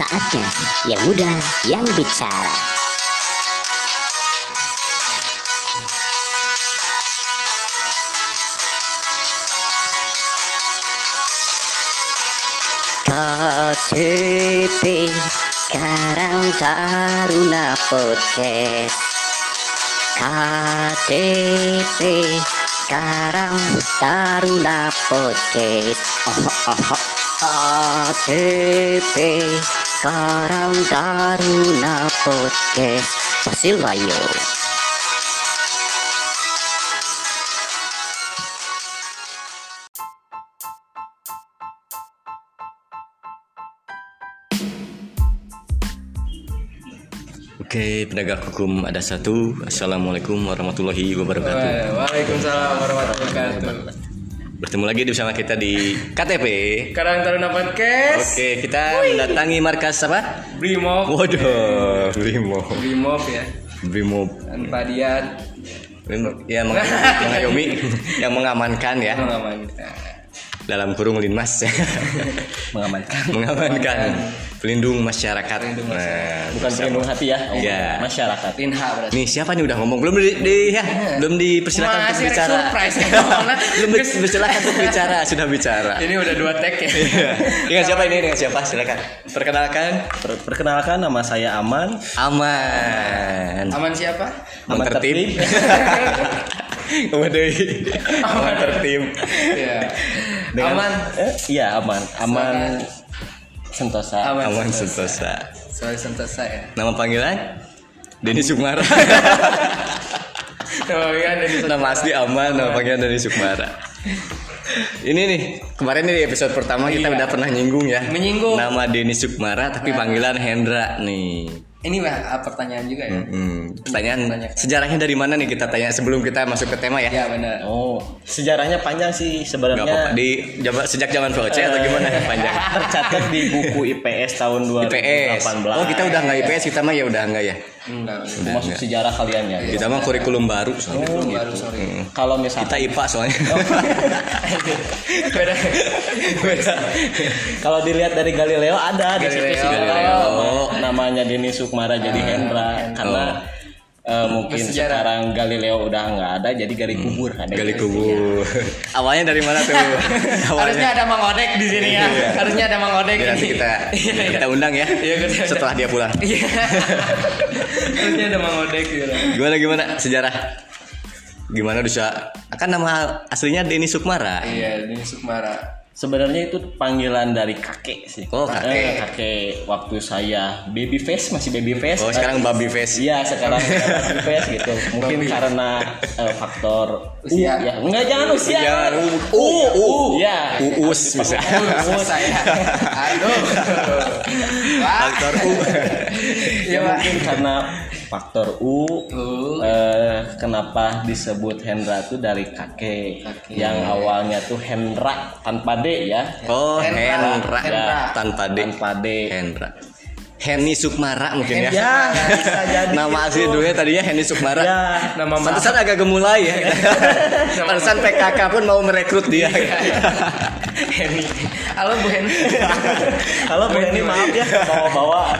Saatnya yang muda yang bicara. KTP Karang Taruna Podcast KTP Karang Taruna Podcast oh, oh, oh. KTP Karang Taruna Podcast Pasilayo Oke, penegak hukum ada satu. Assalamualaikum warahmatullahi wabarakatuh. Waalaikumsalam warahmatullahi wabarakatuh. Bertemu lagi bersama kita di KTP. Karang Taruna Podcast. Oke, kita mendatangi markas apa? Brimob. Waduh, Brimo. Brimob ya. Brimo. Tanpa dia Ya, meng- mengayomi, yang mengamankan ya. mengamankan. Dalam kurung linmas ya. mengamankan mengamankan pelindung masyarakat. Pelindung Nah, bukan pelindung hati ya Iya. masyarakat berarti. Nih siapa nih udah ngomong belum di, di- ya belum dipersilakan untuk Masih bicara. surprise belum dipersilakan untuk bicara sudah bicara. Ini udah dua tag ya. Dengan siapa ini? Dengan siapa? Silakan. Perkenalkan. Per- perkenalkan nama saya Aman Aman. Aman siapa? Aman tertib. Waduh. Aman tertib. Ya. Dengan- Aman. eh, iya Aman Aman Sentosa Aman. Aman Sentosa. Soal sentosa ya. Nama panggilan? Denny Sukmara. Oh iya dari nama asli Aman, nama panggilan Denny Sukmara. Ini nih, kemarin nih di episode pertama kita Iya. udah pernah nyinggung ya. Menyinggung. Nama Denny Sukmara tapi panggilan Hendra nih. Ini mah pertanyaan juga ya. Hmm, pertanyaan Pertanyaan. sejarahnya dari mana nih kita tanya sebelum kita masuk ke tema ya? Ya benar. Oh sejarahnya panjang sih Gak apa-apa. sebenarnya Di jaba- sejak zaman VOC atau gimana panjang? tercatat di buku IPS tahun 2018 IPS. Oh kita udah nggak IPS kita mah ya udah nggak ya. Enggak. Udah masuk sejarah kalian ya Kita mah kurikulum baru soalnya. Belum baru sorry. Hmm. kalau Kita misalkan IPA soalnya. Beda. Beda. kalau dilihat dari Galileo ada di situ Galileo. sih Galileo Oh. namanya Denny Sukmara jadi Hendra karena eh, mungkin Bersejarah. sekarang Galileo udah nggak ada jadi gali kubur ada Gali kubur. Awalnya dari mana tuh? Harusnya ada Mang Odek di sini ya. Harusnya ada Mang Odek Ya, nanti kita kita undang ya. Iya, Setelah dia pulang. Iya. Harusnya ada Mang Odek gitu. Gimana gimana sejarah? Gimana bisa? Kan nama aslinya Denny Sukmara. Iya, ini Sukmara. Sebenarnya itu panggilan dari kakek sih. Oh, kakek. Eh, kakek waktu saya baby face masih baby face. Oh sekarang baby face. Iya sekarang baby face gitu. Mungkin karena eh, faktor Usia. ya enggak jangan usia. Usia. U, U. Iya. Uus bisa. Oh, saya. Aduh. Faktor U. Iya, Ya, mungkin karena faktor U. U. eh, kenapa disebut Hendra tuh dari kakek, Kakek. yang awalnya tuh Hendra tanpa D ya. Oh Hendra. Hendra. Hendra. Tanpa D. Tanpa D. Hendra. Henny Sukmara mungkin ya. Ya, bisa jadi. Nama asli gitu. dulunya tadinya Henny Sukmara. Ya. Nama Pantesan agak gemulai ya. Pantesan PKK pun mau merekrut dia. Henny. Halo Bu Henny. Halo Bu Henny maaf ya bawa-bawa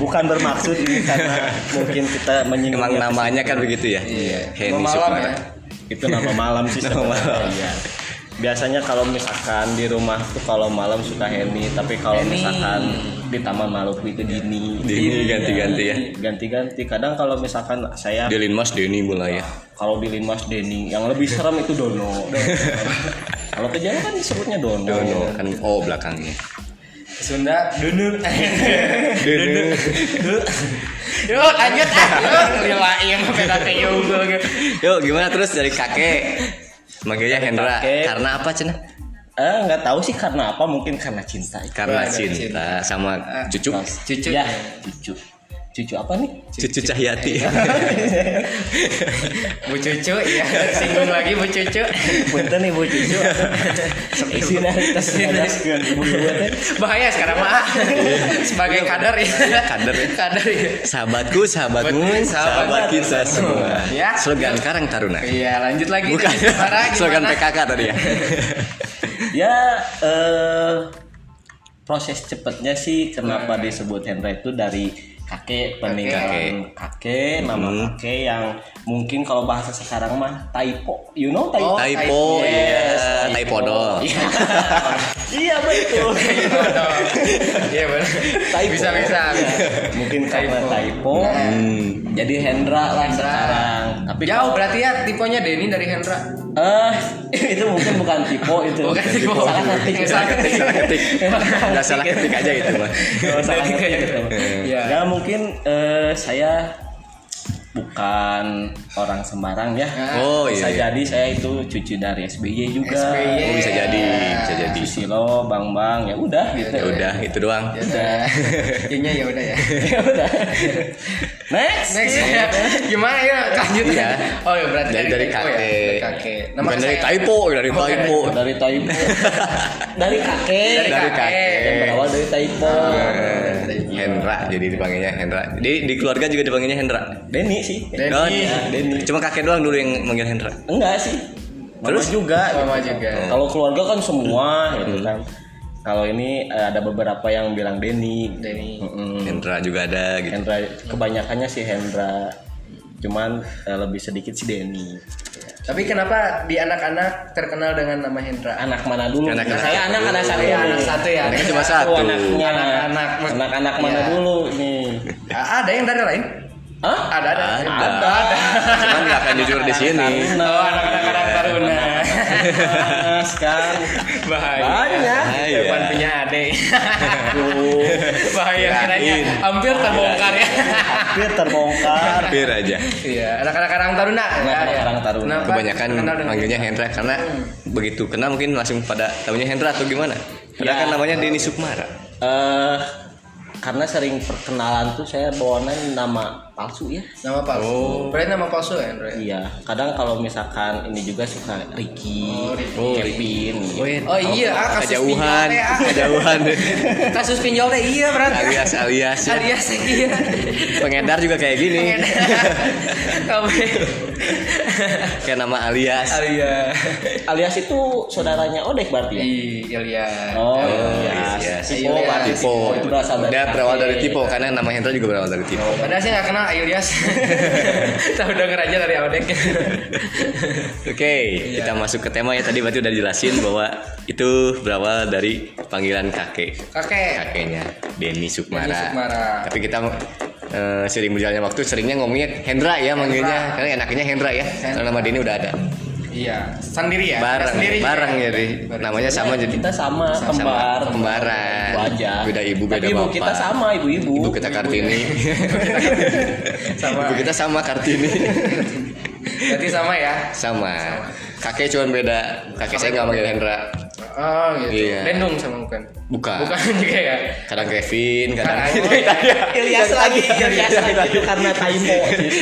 bukan bermaksud ini karena mungkin kita menyinggung Emang namanya kan begitu ya. Iya. Henny Sukmara. ya. itu nama malam sih Nama malam. Iya. Biasanya kalau misalkan di rumah tuh kalau malam suka Henny, tapi kalau misalkan di Taman Maluku itu Dini. Dini ganti-ganti ya. Ganti-ganti. Kadang kalau misalkan saya Di Linmas Denny mulai ya. kalau di Linmas Denny, yang lebih serem itu Dono. kalau ke Jawa kan disebutnya Dono. Dono kan oh belakangnya. Sunda Dunur. Dono. Yuk lanjut ah. Yuk lila iya mah beda gitu. Yuk gimana terus dari kakek? Manggilnya Hendra. Karena apa cina? Eh nggak tahu sih karena apa, mungkin karena cinta. Karena dari cinta sama cucu. Cucu. Ya, cucu. Cucu apa nih? Cucu Cahyati. Bu Cucu ya. Singgung lagi Bu Cucu. Punten nih bu cucu. Isi dari tas ngajaskeun ibu-ibu teh. Bahaya sekarang mah. Sebagai kader ya. Kader ya. Kader ya. Sahabatku, sahabatmu, Sahabat- sahabat kita semua. Ya. Slogan Karang Taruna. Iya, lanjut lagi. Bukan. Slogan? PKK tadi ya. Ya eh proses cepatnya sih kenapa disebut Hendra itu dari kakek peninggalan kakek, nama Hmm. kakek yang mungkin kalau bahasa sekarang mah typo you know typo Oh, Typo, Yes, iya, typo. typodol. iya betul Iya benar. Typo. Bisa bisa. mungkin karena Typo. typo Hmm. jadi Hendra lah Hendra. sekarang tapi Jauh kalau- berarti ya tipenya Denny dari Hendra. Eh, itu mungkin bukan tipe itu. Bukan tipe. Salah ketik. Salah ketik. Salah ketik. Salah ketik aja itu mah. Salah ketik. gitu. Iya. Ya mungkin eh, saya bukan orang Semarang ya. Oh, bisa iya, iya. jadi saya itu cucu dari SBY juga. SBY. Oh, bisa jadi, bisa jadi. Susilo, Bang Bang, ya udah gitu. Ya udah, itu doang. Ya udah. Kayaknya ya udah ya. ya udah. Next. Next ya. Gimana ya? Lanjut Iya. Oh ya berarti Dari dari Typo ya? kakek. Dari kakek. Bukan dari typo, dari Oh, typo. Dari Taipo. dari kakek. Dari kakek. kakek. Yang berawal dari Taipo. Hendra, jadi dipanggilnya Hendra. Di di keluarga juga dipanggilnya Hendra. Denny sih. Denny. Oh, Ya, Denny. Cuma kakek doang dulu yang manggil Hendra. Enggak sih. Mama Terus? juga. Mama juga. Kalau keluarga kan semua gitu kan. Kalau ini eh, ada beberapa yang bilang Denny. Denny. Hendra juga ada gitu. Hendra kebanyakannya sih Hendra. Cuman eh, lebih sedikit sih Denny. Tapi kenapa di anak-anak terkenal dengan nama Hendra? Anak mana dulu? Anak- Nah, saya anak anak satu. Iya, nih. anak satu ya. Anaknya cuma Satu. Anaknya. Anak-anak. Anak-anak mana Iya. dulu nih? Ada yang dari lain? Hah? Ada ada. Ada. ada. Cuman nggak akan jujur di sini. Oh, anak-anak anak taruna. Kan. Bahaya. Banyak. Bahaya. Depan punya adik. Bahaya kiranya hampir terbongkar ya. Hampir terbongkar. Hampir aja. Iya, anak-anak Karang Taruna. Anak-anak Ya, ya. Karang Taruna. Kenapa Kebanyakan manggilnya Hendra karena begitu kenal mungkin langsung pada tahunya Hendra atau gimana? Padahal Ya. kan namanya Denny Sukmara. Eh karena sering perkenalan tuh saya bawaannya nama palsu ya. Nama palsu. Oh. Berarti nama palsu ya, Andre? Iya, kadang kalau misalkan ini juga suka Ricky, Oh. Oh, Kevin. gitu. Oh iya, ah, kasus Kejauhan, pinjol teh, ah. kejauhan. Kasus pinjol teh iya berarti. alias alias ya. Alias iya. Pengedar juga kayak gini. Kamu kayak nama alias. Alias. Alias itu saudaranya Odek berarti ya? Iya, Ilyas. Oh, iya, iya. iya. Tipo Iya. Tipo. Itu berasal dari berawal dari. Tipo karena nama Hendra juga berawal dari Tipo. Padahal saya nggak kenal Ilyas. Tahu denger aja dari Audek. Oke, Iya. kita masuk ke tema ya tadi berarti udah dijelasin bahwa itu berawal dari panggilan kakek. Kakek. Kakeknya Denny Sukmara. Denny Sukmara. Tapi kita eh, sering berjalannya waktu seringnya ngomongnya Hendra ya manggilnya karena enaknya Hendra ya. Karena nama Denny udah ada. Iya, sendiri ya. Bareng, sendiri bareng juga. jadi Bareng. namanya sama jadi Kita sama, sama kembar. kembaran. Aja. Beda ibu, beda Tapi ibu bapak. kita sama, ibu-ibu. Ibu kita Kartini. Sama. Ibu kita sama Kartini. Berarti sama ya. sama. Kakek cuma beda. Kakek saya nggak manggil Hendra. Oh gitu. Iya. Dendung sama bukan. Bukan. Bukan juga ya. Kadang Kevin, kadang iya. Ilyas lagi, Ilyas lagi itu karena Taimo.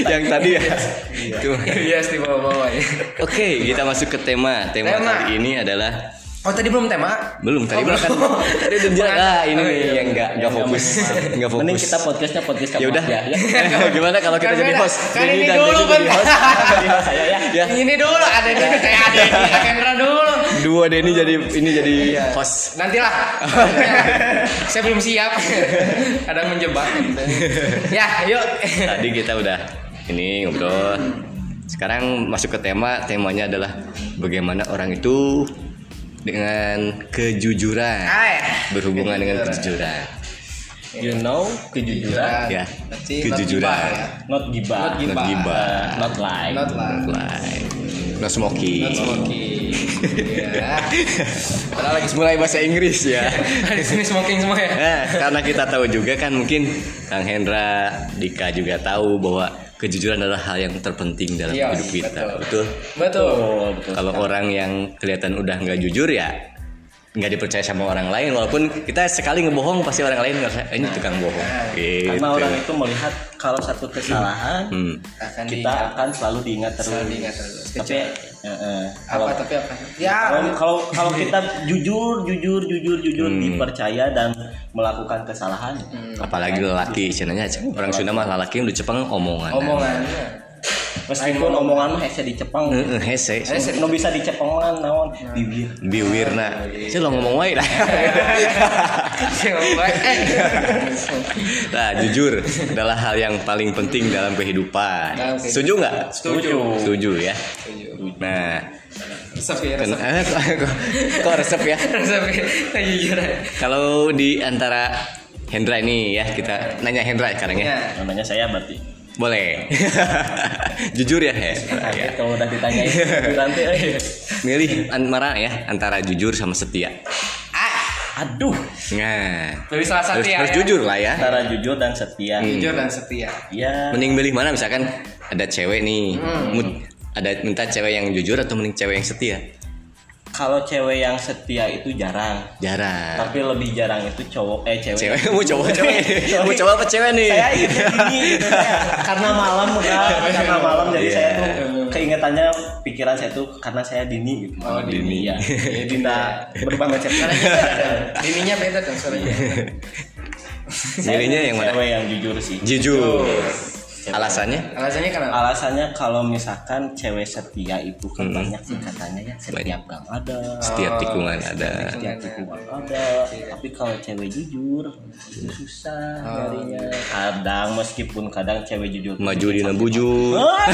yang tadi ya. Itu. Ilyas di bawah-bawah ya. Oke, kita masuk ke tema. Tema, Tema. kali ini adalah Oh tadi belum tema? belum tadi Oh, belum kan. Tadi udah jelas. Ah, ini Oh, nih iya, yang enggak enggak fokus. Enggak fokus. Mending kita podcastnya podcast Ya udah. ya. Gimana kalau kita jadi host? Kan ini dan dulu, saya ya. Ya, Ini dulu ada di kayak ada di Kendra dulu. dua Denny jadi ini jadi Iya. host. Nantilah. Saya belum siap. Kadang menjebak. ya, yuk. Tadi kita udah ini ngobrol. Sekarang masuk ke tema. Temanya adalah bagaimana orang itu dengan kejujuran. Ay. Berhubungan dengan kejujuran. You know, kejujuran. Ya, Berarti not kejujuran. gibah ya. Not gibah. Not gibah. Not gibah. Not lie. Not lah. Like, no smoking. Not smoking. Iya. Padahal lagi Mulai bahasa Inggris ya. di sini smoking semua ya. Nah, karena kita tahu juga kan mungkin Kang Hendra, Dika juga tahu bahwa kejujuran adalah hal yang terpenting dalam Iya, hidup kita. betul. Betul. Betul. Betul. Kalau orang yang kelihatan udah nggak jujur ya nggak dipercaya sama orang lain walaupun kita sekali ngebohong pasti orang lain ngerasa "Eh, ini tukang bohong gitu. Karena orang itu melihat kalau satu kesalahan Hmm. Akan kita diingat. akan selalu diingat terus. Selalu diingat terus. Tapi eh, eh, Apa kalau tapi apa? Ya. kalau kalau kalau kita jujur jujur jujur jujur Hmm. dipercaya dan melakukan kesalahan Hmm. apalagi lelaki istilahnya orang Sunda mah lelaki udah cepeng omongan Omongannya. Meskipun omongan mah hese di Jepang Heeh, hese. no bisa di Jepang mah naon bibir Biwirna. Saya lo ngomong wae lah. Nah, jujur adalah hal yang paling penting dalam kehidupan. Setuju nggak? Setuju. Setuju ya. Nah, Resep ya, resep. eh, kok, resep ya? Resep ya. Kalau di antara Hendra ini ya kita nanya Hendra sekarang ya. Ya. namanya saya berarti Boleh. jujur ya, ya. Kalau udah ditanyain eh. Milih antara ya antara jujur sama setia. Ah, aduh Nah, pilih salah satu harus, ya. harus ya. jujur lah ya. antara jujur dan setia Hmm. Jujur dan setia. ya Mending milih mana misalkan ada cewek nih, mood- ada minta cewek yang jujur atau mending cewek yang setia? Kalau cewek yang setia itu jarang Jarang. tapi lebih jarang itu cowok eh cewek Cewek mau coba cewek, mau coba apa cewek nih? saya ingetnya gini gitu saya. karena malam kan karena malam jadi Iya. saya tuh keingetannya pikiran saya tuh karena saya dini gitu Oh, dini. ya jadi kita berubah macam Dininya beda dong suaranya. Milihnya yang mana? cewek yang jujur sih Jujur. Alasannya? Alasannya kenapa? alasannya kalau misalkan cewek setia itu kan Hmm. banyak sih katanya ya setiap gang ada Setiap tikungan ada. setiap tikungan ada tapi kalau cewek jujur itu susah nyarinya kadang meskipun kadang cewek jujur Maju di bujur. Ah,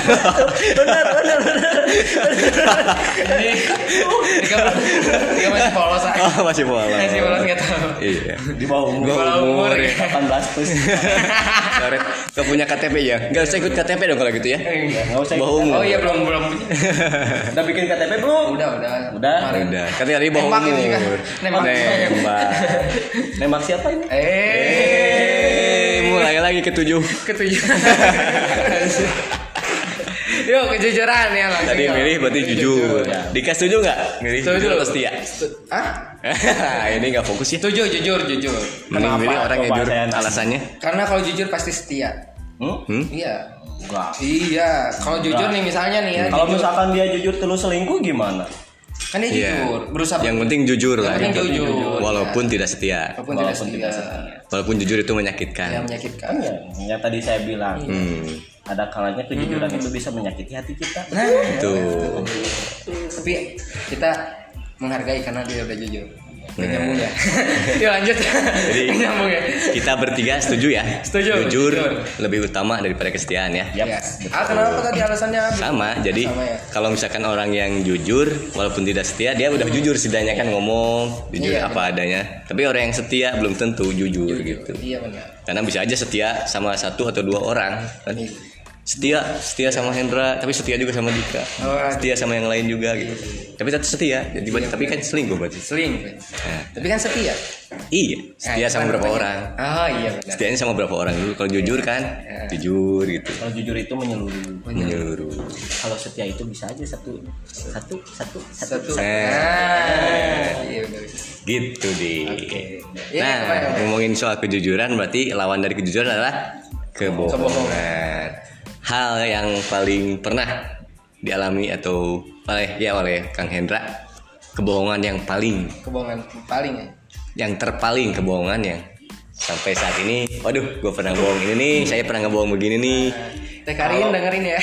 benar benar benar Jadi, Dika Dika masih polos aja. Oh, masih pola. Masih polos nggak tahu. Iya. di bawah umur Gua Bawah umur, umur ya. 18 plus Karet, Gak punya KTP ya? Gak usah ikut KTP dong kalau gitu ya. nggak usah Bawah umur. Oh iya belum belum punya. udah bikin KTP belum Udah udah. Udah? Kemarin. Udah, tadi bawah Nembak juga. Nembak. Nembak. nembak siapa ini Eh, mulai lagi ketujuh. ketujuh. Yuk kejujuran ya langsung. Tadi milih berarti jujur. Dika setuju nggak? Milih Setuju. jujur atau setia? Hah? Ini nggak fokus ya. Setuju jujur jujur. Mending Kenapa? milih orang yang jujur. Alasannya? Karena kalau jujur pasti setia. hmm? Hmm? Iya. enggak Iya, kalau jujur nih misalnya nih ya. kalau jujur. misalkan dia jujur terus selingkuh gimana kan dia Iya. jujur, berusaha Yang penting jujur lah. penting ya. jujur. Walaupun tidak setia. walaupun tidak Walaupun setia. tidak Walaupun jujur itu Yang menyakitkan. menyakitkan. kan ya yang tadi saya bilang Hmm. Ada kalanya kejujuran itu bisa menyakiti hati kita Nah, Tuh. tapi kita menghargai karena dia udah jujur. Nah. nyambung ya. Yuk lanjut. Jadi nyambung ya. kita bertiga setuju ya? Setuju, Jujur jujur. lebih utama daripada kesetiaan ya. Yap. Ya. Ah, kenapa tadi alasannya? Sama, jadi Sama ya. kalau misalkan orang yang jujur walaupun tidak setia, dia udah jujur setidaknya kan ngomong jujur Iya, apa adanya. Tapi orang yang setia belum tentu jujur gitu. Iya benar. Karena bisa aja setia sama satu atau dua orang kan. Iya. Setia, setia sama Hendra, tapi setia juga sama Dika. Oh, Setia sama yang lain juga gitu. Tapi tetap setia, jadi tapi kan selingkuh berarti. Seling. Nah, Tapi kan setia. iya, setia Nah, sama berapa kan orang? Oh iya benar. Setianya sama berapa orang dulu? Kalau jujur kan, jujur gitu. kalau jujur itu menyeluruh Menyeluruh. kalau setia itu bisa aja satu satu satu satu, Satu. Eh. Ah, iya benar. Gitu deh. Ya, nah, ke mana? ngomongin soal kejujuran berarti lawan dari kejujuran adalah kebohongan. Hal yang paling pernah dialami atau oleh ya oleh Kang Hendra kebohongan yang paling. Kebohongan paling ya. yang terpaling kebohongan yang sampai saat ini. Waduh gue pernah bohong ini nih saya pernah ngebohong begini nih Teh Karin dengerin ya.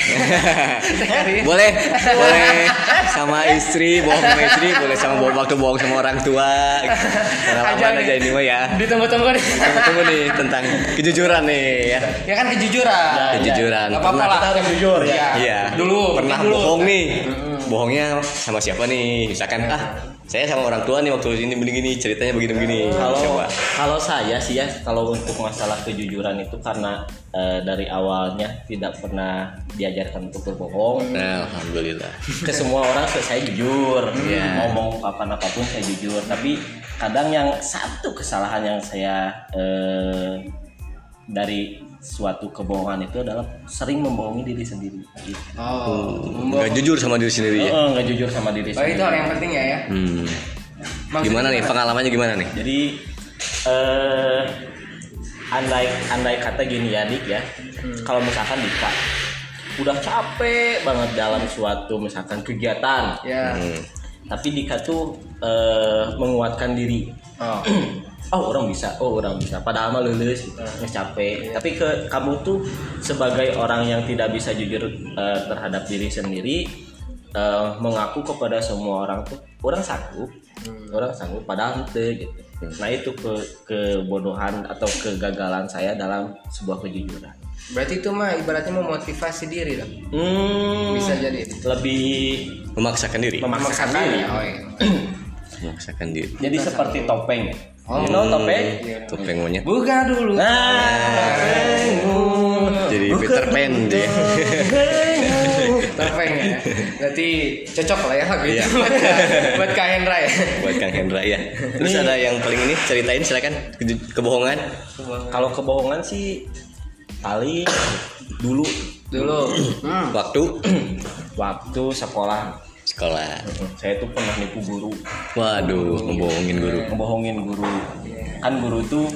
Teh Karin. boleh boleh sama istri bohong sama istri boleh sama bohong waktu bohong sama orang tua pengalaman Aja aja ini mah ya Ditunggu-tunggu nih. tunggu tunggu nih tentang kejujuran nih ya Ya kan kejujuran. kejujuran Gak apa-apa Pernah- lah. kita harus jujur ya. iya Dulu. pernah dulu. bohong nih bohongnya sama siapa nih misalkan ah saya sama orang tua nih waktu ini begini ceritanya begini begini kalau kalau saya sih ya kalau untuk masalah kejujuran itu karena eh, dari awalnya tidak pernah diajarkan untuk berbohong. Alhamdulillah. Ke semua orang saya jujur. Iya. ngomong kapan apa pun saya jujur. Tapi kadang yang satu kesalahan yang saya eh, dari suatu kebohongan itu adalah sering membohongi diri sendiri gitu. Oh. nggak jujur sama diri sendiri ya Eh, nggak jujur sama diri Oh sendiri itu hal yang penting ya ya. hmm. Maksudnya gimana nih pengalamannya gimana nih jadi eh andai andai kata gini ya dik ya kalau misalkan Dika udah capek banget dalam suatu misalkan kegiatan Ya. Hmm. tapi Dika tuh eh, menguatkan diri Oh. oh orang bisa oh orang bisa padahal mah lulus gitu nggak capek tapi ke kamu tuh sebagai orang yang tidak bisa jujur eh, terhadap diri sendiri eh, mengaku kepada semua orang tuh orang sanggup orang sanggup padahal itu gitu nah itu ke kebodohan atau kegagalan saya dalam sebuah kejujuran Berarti itu mah ibaratnya memotivasi diri dong. hmm, Bisa jadi. lebih Memaksakan diri. memaksakan Memaksakan diri ya. Oh, iya. Memaksakan diri. jadi seperti topeng ya Oh. you know topeng Topeng monyet. Buka dulu. nah Jadi Peter Pan dia. Topeng ya. Berarti cocok lah ya lagu itu Iya. buat buat Kak Hendra ya. Buat Kang Hendra ya. Terus ada yang paling ini ceritain silakan Keju- kebohongan. kalau kebohongan sih paling dulu Dulu. Hmm. Waktu waktu sekolah sekolah. saya tuh pernah nipu guru. Waduh, ngebohongin guru. ngebohongin guru. Kan guru tuh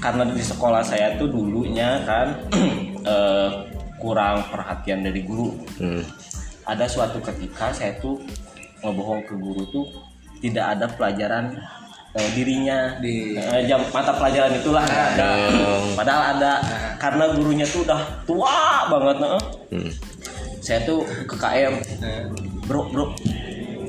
karena di sekolah saya tuh dulunya kan eh, kurang perhatian dari guru. Hmm. ada suatu ketika saya tuh ngebohong ke guru tuh tidak ada pelajaran eh, dirinya. Di- Eh, jam mata pelajaran itulah. Nggak ada. Padahal ada. Karena gurunya tuh udah tua banget nah. Hmm. saya tuh ke KM bro bro.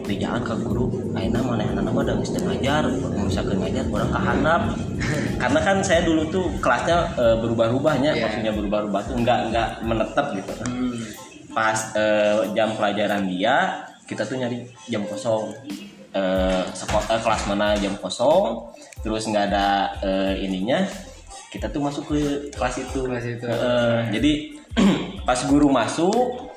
Di jalan ke guru aina mana yang nama udah mesti ngajar. Misalkan ngajar orang kehandap karena kan saya dulu tuh kelasnya eh, berubah-ubahnya Iya. maksudnya berubah-ubah tuh nggak nggak menetap gitu. Hmm. pas eh, jam pelajaran dia kita tuh nyari jam kosong. Eh, sekolah kelas mana jam kosong. Terus nggak ada eh, ininya. Kita tuh masuk ke kelas itu, Kelas itu. Eh, jadi pas guru masuk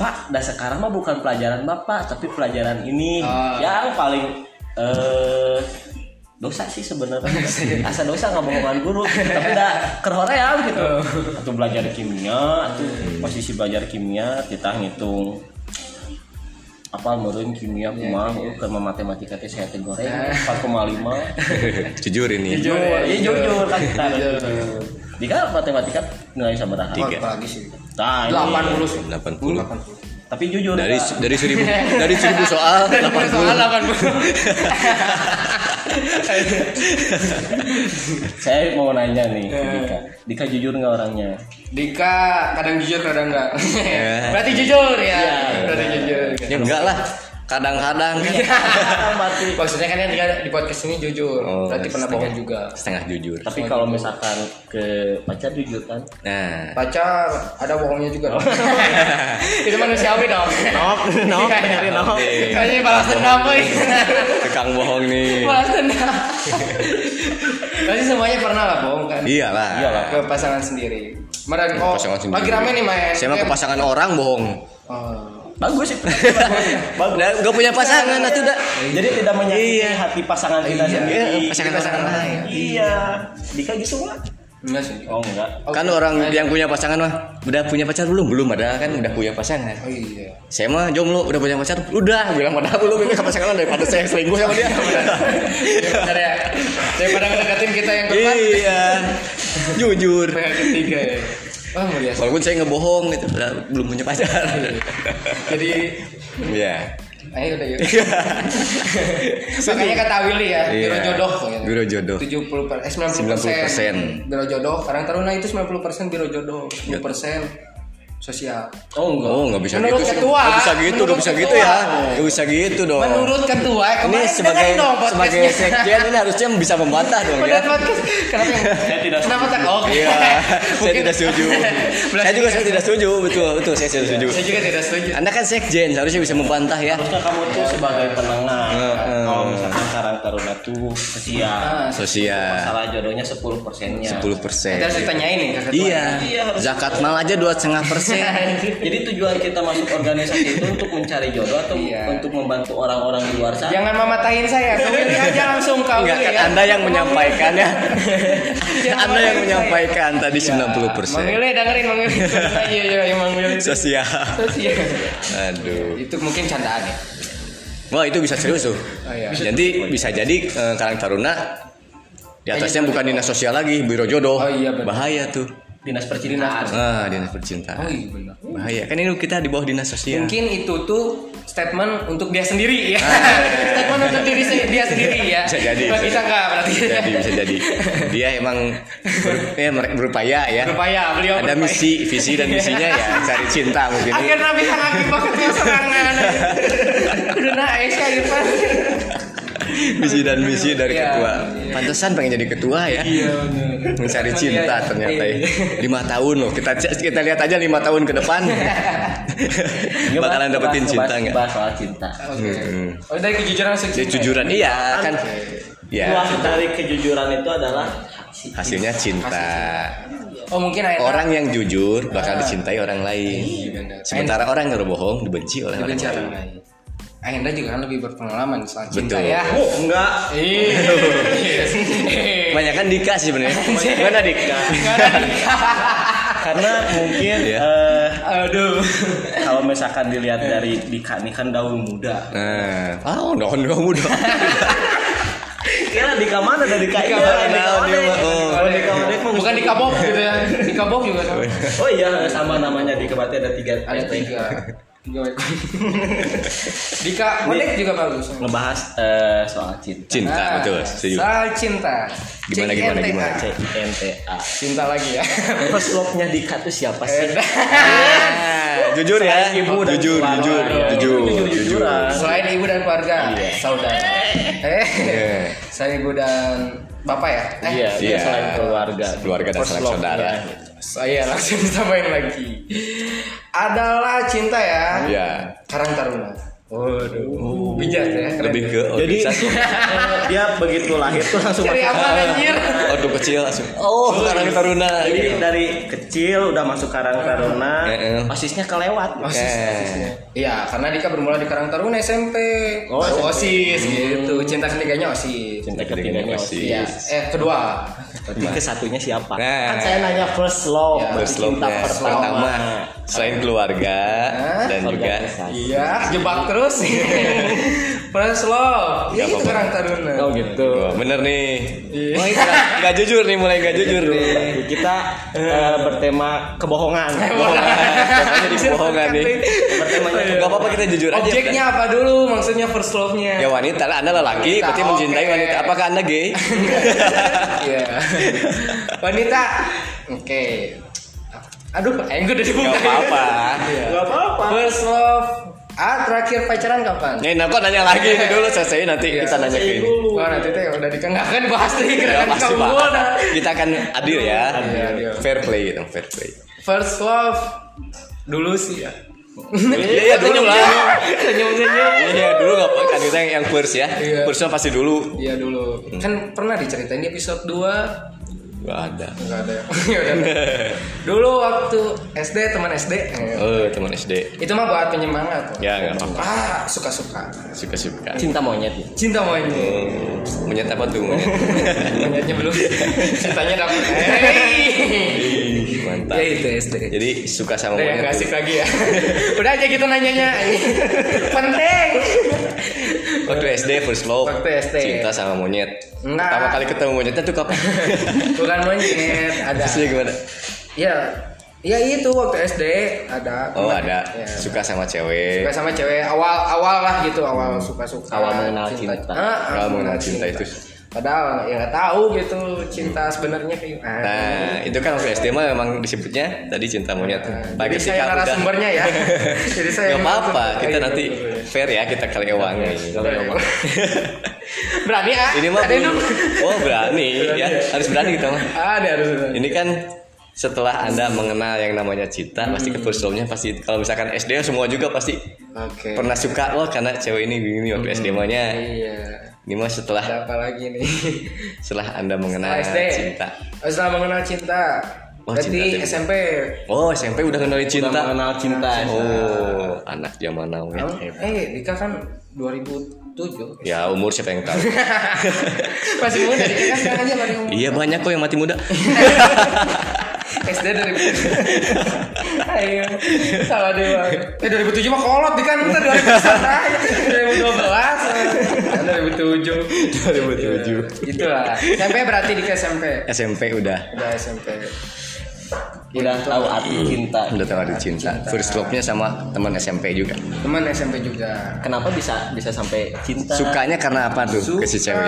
Pak, dah sekarang mah bukan pelajaran Bapak, tapi pelajaran ini Oh. yang paling eh dosa sih sebenarnya. Asa dosa nggak bohongan guru, tapi dah kerhoream gitu. Atau belajar kimia, atau posisi belajar kimia kita ngitung apa meureun kimia kumaha yeah, ke matematika teh saya teh goreng 4,5 Jujur ini. Jujur. jujur ya jujur kan kita Jujur. Kan matematika nilai sabaraha Tiga. Oh, apalagi sih. nah ini 80 sih. 80. tapi jujur Dari Kak. dari seribu dari seribu soal 80. Soal 80. saya mau nanya nih Eh. Dika Dika jujur nggak orangnya Dika kadang jujur kadang enggak. Ya. Berarti jujur ya. Iya. Berarti jujur. Ya enggak lah. Kadang-kadang kan mati Maksudnya kan yang Dika di podcast ini jujur. Oh, Berarti pernah bohong juga. setengah jujur. tapi kalau misalkan ke pacar jujur kan Nah, Pacar ada bohongnya juga dong. Itu manusiawi dong. Nok, nok, nyari nok. Kayaknya balas dendam boy. tukang bohong nih. balas dendam. Pasti semuanya pernah lah bohong kan. Iyalah. Iyalah. Ke pasangan sendiri. Kemarin oh Pasangan sendiri. lagi rame nih main. Saya mah ke pasangan orang bohong. Oh. Bagus sih bagus Udah gak punya pasangan atuh dah. jadi tidak menyakiti Iya. hati pasangan kita Iya, sendiri iya, pasangan pasangan orang lain. iya Dika gitu nggak Enggak sih. oh enggak Kan orang yang punya pasangan mah udah punya pacar belum? Belum ada kan udah punya pasangan. Oh iya. Saya mah jomblo udah punya pacar. Udah bilang padahal belum ini pasangan daripada saya selingkuh sama dia. Daripada ya, daripada ngedekatin kita yang keempat. iya. Jujur. Yang ketiga ya. Biasa. Walaupun saya ngebohong gitu, belum punya pacar. Jadi Iya. ayo udah yuk. Makanya kata Willy ya, Iya. biro jodoh. gitu. Biro jodoh. 70 per, eh 90 90%. biro jodoh. Karang Taruna itu 90 persen biro jodoh, 10 persen sosial. oh enggak Oh, nggak bisa Menurut gitu ketua. Nggak bisa gitu, nggak Menurut bisa gitu ya. Nggak bisa gitu dong. Menurut ketua, ini kemarin sebagai dong sebagai podcastnya. sekjen ini harusnya bisa membantah dong ya. Kenapa saya tidak Kenapa tak? Oh, Iya, saya tidak setuju. saya juga saya tidak setuju, betul betul saya tidak setuju. Saya juga tidak setuju. Anda kan sekjen, seharusnya bisa membantah ya. harusnya kamu tuh sebagai penengah kalau misalkan Karang Taruna tuh Ah, Sosial masalah jodohnya 10 persennya 10 persen. Kita harus ditanyain nih ke ketua. Iya, Iya, zakat mal aja dua setengah persen. jadi tujuan kita masuk organisasi itu untuk mencari jodoh atau Iya. untuk membantu orang-orang di luar sana Jangan mematahin saya, Willy aja langsung Enggak, kan ya. Anda yang menyampaikan ya. Jangan Anda yang menyampaikan tadi saya. 90 Mang persen. Willy dengerin Willy. Iya iya iya Mang Willy. Sosial. Sosial. Aduh. Itu mungkin candaan ya. Wah itu bisa serius tuh. Oh, iya. Jadi bisa jadi eh, Karang Taruna di atasnya bukan dinas sosial lagi, biro jodoh. Oh, iya, benar. Bahaya tuh. Dinas percintaan Ah, dinas percintaan. Oh iya benar. Bahaya. Kan ini kita di bawah dinas sosial. Mungkin itu tuh statement untuk dia sendiri ya. statement untuk diri se- dia sendiri ya. bisa jadi Oh, kita enggak berarti. bisa jadi bisa jadi dia emang ber- ya, berupaya ya Berupaya, beliau ada berupaya. misi visi dan misinya ya cari cinta mungkin Akhirnya bisa lagi banget ya serangan. Udah naik sih Irfan. Misi dan misi dari Iya. ketua. Pantesan pengen jadi ketua ya. Mencari cinta Iya. ternyata ya. Lima tahun loh. Kita kita lihat aja lima tahun ke depan. Bakalan dapetin cinta nggak? Bahas soal cinta. Oke. Hmm. Oh, dari kejujuran Ya, seksual. jujuran iya kan. Ya dari kejujuran itu adalah hasilnya cinta. Oh, mungkin Aina orang yang jujur bakal dicintai orang lain. Sementara orang yang berbohong dibenci oleh dibenci orang lain Aina juga kan lebih berpengalaman soal cinta Betul. ya. Oh, enggak. Iya. banyak kan Dika sih sebenarnya mana Dika. Karena mungkin Iya. eh, Aduh. kalau misalkan dilihat dari Dika ini kan daun muda. nah ah udah udah muda Kira Dika mana dari Dika Dika ini? mana? Dika Oh, dia mana? oh. Oh, Dika mana? emang Bukan di kabok gitu ya. Di kabok juga sama. Oh iya sama namanya Dika berarti ada tiga. Ada tiga. Tiga ekor. Dika, Modek juga bagus. Ngebahas eh, soal cinta. cinta Nah, betul setuju Soal cinta. Gimana, gimana, gimana? CNTA. Cinta lagi ya. First love-nya Dika tuh siapa sih? Ah, jujur ya Selain ibu dan jujur keluarga. jujur Iya, jujur jujur jujur-jujuran. Selain ibu dan keluarga, Iya. saudara. Eh, Iya. saya ibu dan bapak ya? Eh, Iya, dia Iya. selain keluarga. Keluarga dan First sanak love-nya. saudara. Saya langsung samain lagi. Adalah cinta ya. ya Karang Taruna. Waduh. Bijak ya. keren. lebih ke Jadi organisasi. eh, dia begitu lahir tuh langsung Cari masuk- apa anjir? waktu kecil langsung oh karang taruna Jadi dari kecil udah masuk Karang Taruna, Heeh. osisnya kelewat. Eh, Iya, karena Dika bermula di Karang Taruna SMP. Oh, Masuk SMP. OSIS gitu. Cinta ketiganya OSIS. Cinta ketiganya ketiganya OSIS. Iya, eh kedua. Berarti ke satunya siapa? Nah. Kan saya nanya first love, Ya, first cinta love-nya pertama. pertama selain keluarga Hah? dan juga Organisasi. Iya, jebak terus. First love. Ya Gak itu. Karang Taruna. Oh gitu. Wah, bener nih Iya. mulai nggak nggak jujur nih mulai nggak jujur nih Kita eh, bertema kebohongan. Pokoknya di kebohongan nih Bertemanya nggak apa-apa kita jujur aja Objeknya apa dulu? Maksudnya first love-nya. ya wanita lah anda lelaki Wanita, berarti mencintai wanita apakah anda gay Iya. Wanita. Oke. Aduh, aing udah dibuka. nggak apa-apa Gak apa-apa. First love. Ah, terakhir pacaran kapan? nih nah kok nanya lagi ini dulu selesai nanti Iya, kita nanya ke ini Oh, nanti teh udah dikang nggak akan dibahas nih Ya, pasti kamu pak dah. kita akan adil ya Adil, adil. fair play gitu fair play First love dulu sih ya. iya iya dulu lah Senyum-senyum. iya dulu nggak apa kan kita yang first ya Iya. first pasti dulu Iya dulu. Kan pernah diceritain di episode 2 nggak ada Enggak ada ya. Ya udah. Dulu waktu SD teman SD. eh, oh teman SD Itu mah buat penyemangat. kok. ya nggak apa-apa Ah, suka-suka. suka suka Cinta monyet ya. Cinta monyet. monyet apa tuh monyet Monyetnya belum. Cintanya dapat. Hey. mantap Ya itu SD. jadi suka sama Udah monyet gak asik lagi ya. Udah aja gitu nanyanya. Penting. Waktu SD first love Waktu SD. cinta sama monyet Enggak. pertama kali ketemu monyetnya tuh kapan Bukan monyet, ada. Terusnya gimana Ya, ya itu waktu SD ada. oh ada Ya. suka sama cewek Suka sama cewek awal awal lah gitu awal suka suka Awal mengenal cinta. Ah, Awal mengenal cinta itu. Padahal ya nggak tahu gitu cinta sebenarnya kayak ah. Nah, itu kan waktu SD mah memang disebutnya tadi cinta monyet. Nah, Bagi jadi saya narasumbernya ya jadi saya Gak apa-apa, kita Ayo, nanti betul, betul. fair ya kita kali ewang nih. berani ah Ini mah belum. Oh berani ya, harus berani kita mah. ada harus berani. Ini kan setelah anda mengenal yang namanya cinta, pasti ke first love-nya pasti kalau misalkan SD semua juga pasti oke pernah suka loh karena cewek ini begini waktu SD mah-nya. iya Ini mah setelah ada apa lagi nih setelah anda mengenal Setelah SD cinta. Oh, setelah mengenal cinta Oh, berarti cinta. SMP Oh SMP udah kenalin cinta. Udah mengenal cinta. Oh anak zaman now ya. Eh Dika kan 2007 Ya umur siapa yang tahu? masih muda Dika kan sekarang aja baru umur iya banyak kok yang mati muda. SD dari Ayo Salah deh bang Eh 2007 mah kolot di kan Kita 2011 2007 2007. Itulah SMP berarti di SMP SMP udah. Udah SMP udah tahu arti cinta Udah tahu ada cinta. First love-nya sama teman SMP juga. Teman SMP juga. kenapa bisa bisa sampai cinta Sukanya karena apa tuh ke si cewek?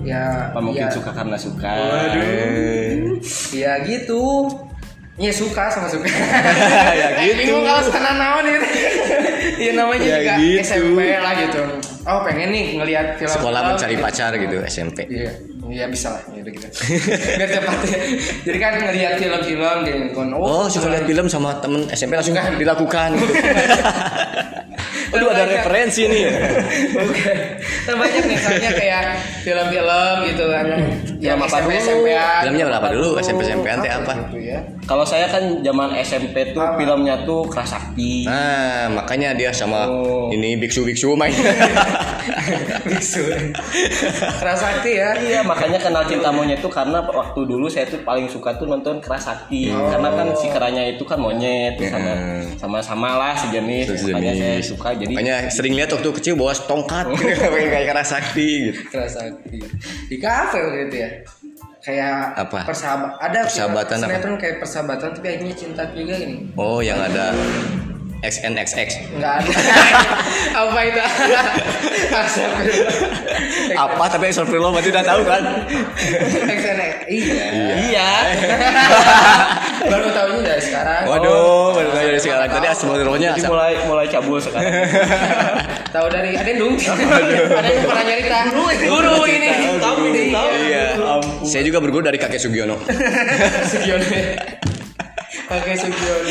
Ya, apa mungkin ya, suka karena suka Eh, Ya gitu. Ya suka sama suka. Ya gitu. Bingung kalau sana naon itu. Iya namanya Ya juga gitu. SMP lah gitu. Oh pengen nih ngelihat film. Sekolah film mencari gitu. pacar gitu SMP. Iya, iya bisa lah, ya gitu. Biar cepat ya. Jadi kan ngelihat film-film di handphone. Oh, suka lihat film sama temen SMP langsung dilakukan gitu. Aduh ada referensi nih. Oke. Nah, banyak nih soalnya kayak film-film gitu kan. Yang apa SMP dulu? SMP Filmnya berapa dulu? SMP SMP teh apa? Gitu ya. kalau saya kan zaman SMP tuh filmnya tuh kerasakti Nah, makanya dia sama Oh. ini biksu-biksu main. Biksu. Kerasakti ya. Iya makanya kenal cinta monyet itu karena waktu dulu saya tuh paling suka tuh nonton kerasakti karena kan si keranya itu kan monyet sama sama sama lah sejenis Terus makanya saya suka jadi Makanya sering lihat waktu kecil bawa tongkat kayak kayak karena sakti gitu. Kerasakti. Di kafe waktu itu ya. Kayak Apa? persahabat ada Persahabatan apa? sinetron kayak persahabatan tapi akhirnya cinta juga gini Oh, yang ada XNXX. Enggak ada. Apa itu? Apa tapi Astagfirullah berarti udah tahu kan? XNX. Iya. iya Baru tahunya dari sekarang. Waduh, baru tahu dari sekarang. Tadi Astagfirullahnya jadi mulai mulai cabul sekarang Tahu dari ada yang dong. Ada yang pernah nyerita. Guru ini. Tahu ini. Iya. Saya juga berguru dari kakek Sugiono. Sugiono. Pakai Sugiono.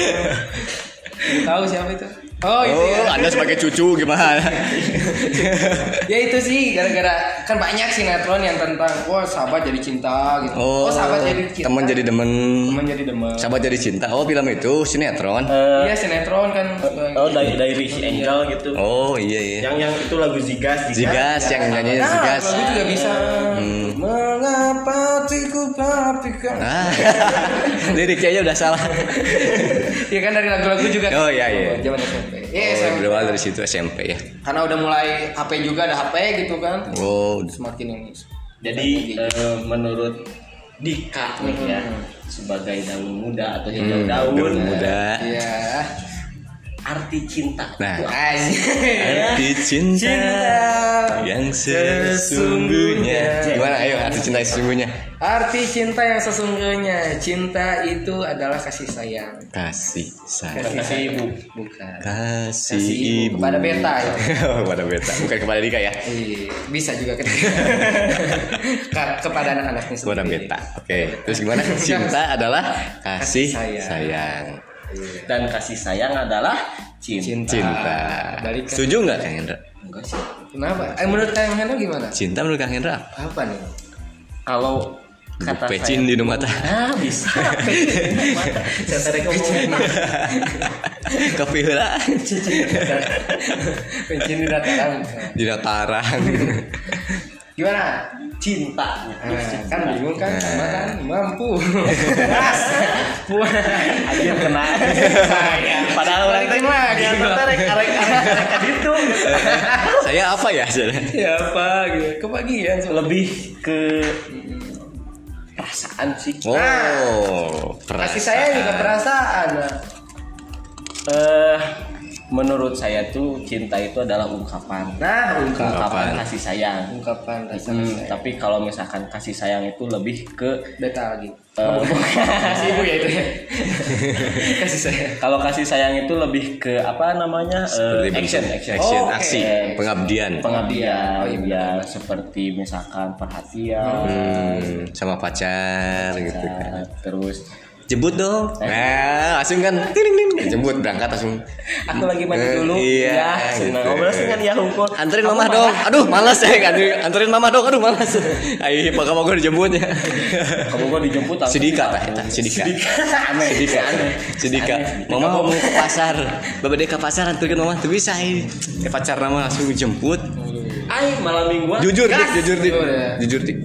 Tahu siapa itu? Oh, itu Oh, ya. Anda sebagai cucu gimana? ya itu sih gara-gara kan banyak sinetron yang tentang wah sahabat jadi cinta gitu. Oh, sahabat jadi cinta. teman jadi demen. teman jadi demen. Sahabat jadi cinta. Oh, film itu sinetron. Eh, Iya sinetron kan. oh dari dari Rich Angel gitu Oh, iya iya. yang yang itu lagu Zigas Zigas yang nyanyi Nah, Zigas. lagu juga bisa. Hmm. Mengapa hatiku papikan? Ah, liriknya aja udah salah. Iya kan dari lagu-lagu juga. Oh, iya, iya. Zaman SMP. Iya Oh, SMP. berawal dari situ SMP ya. Karena udah mulai HP juga ada HP gitu kan. Oh, Semakin ini. jadi eh, menurut Dika nih ya sebagai daun muda atau hijau hmm, daun daun muda. Iya. Arti cinta Nah. Arti cinta, Cinta yang sesungguhnya. Gimana? Ayo arti cinta yang sesungguhnya. Arti cinta yang sesungguhnya, cinta itu adalah kasih sayang. Kasih sayang. kasih ibu Bukan. Kasih, Kasih ibu ibu. kepada beta ya. kepada beta. Bukan kepada Dika ya. Iya, bisa juga kan. Ke- kepada anak-anaknya sendiri. Kepada beta. Oke. Terus gimana? Cinta adalah kasih Kasih sayang. sayang. Dan kasih sayang adalah cinta, Cinta. Cinta. Balik ke- Setuju nggak Kang Hendra? enggak sih Kenapa? Eh, menurut Kang Hendra gimana? Cinta menurut Kang Hendra apa? Apa nih? kalau kata Pecin saya di rumah tah. ah bisa pecin di mata saya tadi ngomong Kopi lah. Pencin di dataran. Di dataran. gimana cinta Nah, kan bingung kan sama kan mampu. Buat ada yang kena padahal orang Balikin teh lagi. yang nonton arek arek arek arek gitu Saya apa ya? ya apa gitu. Kebagian lebih ke perasaan sih Oh, Kasih saya juga perasaan. Nah. eh menurut saya tuh cinta itu adalah ungkapan Nah, ungkap ungkapan Ungkapan. kasih sayang ungkapan rasa Hmm, sayang. tapi kalau misalkan kasih sayang itu lebih ke Beta lagi. eh, Kasih ibu ya itu ya. Kasih saya. kalau kasih sayang itu lebih ke apa namanya eh, Seperti action bentuk action action, Oh, oke. aksi, pengabdian. pengabdian Oh, iya, ya seperti misalkan perhatian Hmm, sama pacar gitu kan. terus Jemput dong. Nah, langsung kan ting ting jemput berangkat langsung. aku lagi mandi Eh, dulu iya, ya gitu. senang ngobrol kan ya hukum Anterin mama dong. Aduh, malas ya kan. Anterin mama dong. Aduh, malas. Ayo, Pak kamu gue dijemputnya. kamu gua dijemput Sidika eta, Sidika. aneh Sidika. Sidika. Mama mau ke pasar. Bapak dia ke pasar anterin mama tuh bisa. eh. Eh pacar nama langsung dijemput. Ay, malam mingguan Jujur dik, jujur dik. Udah. Jujur dik.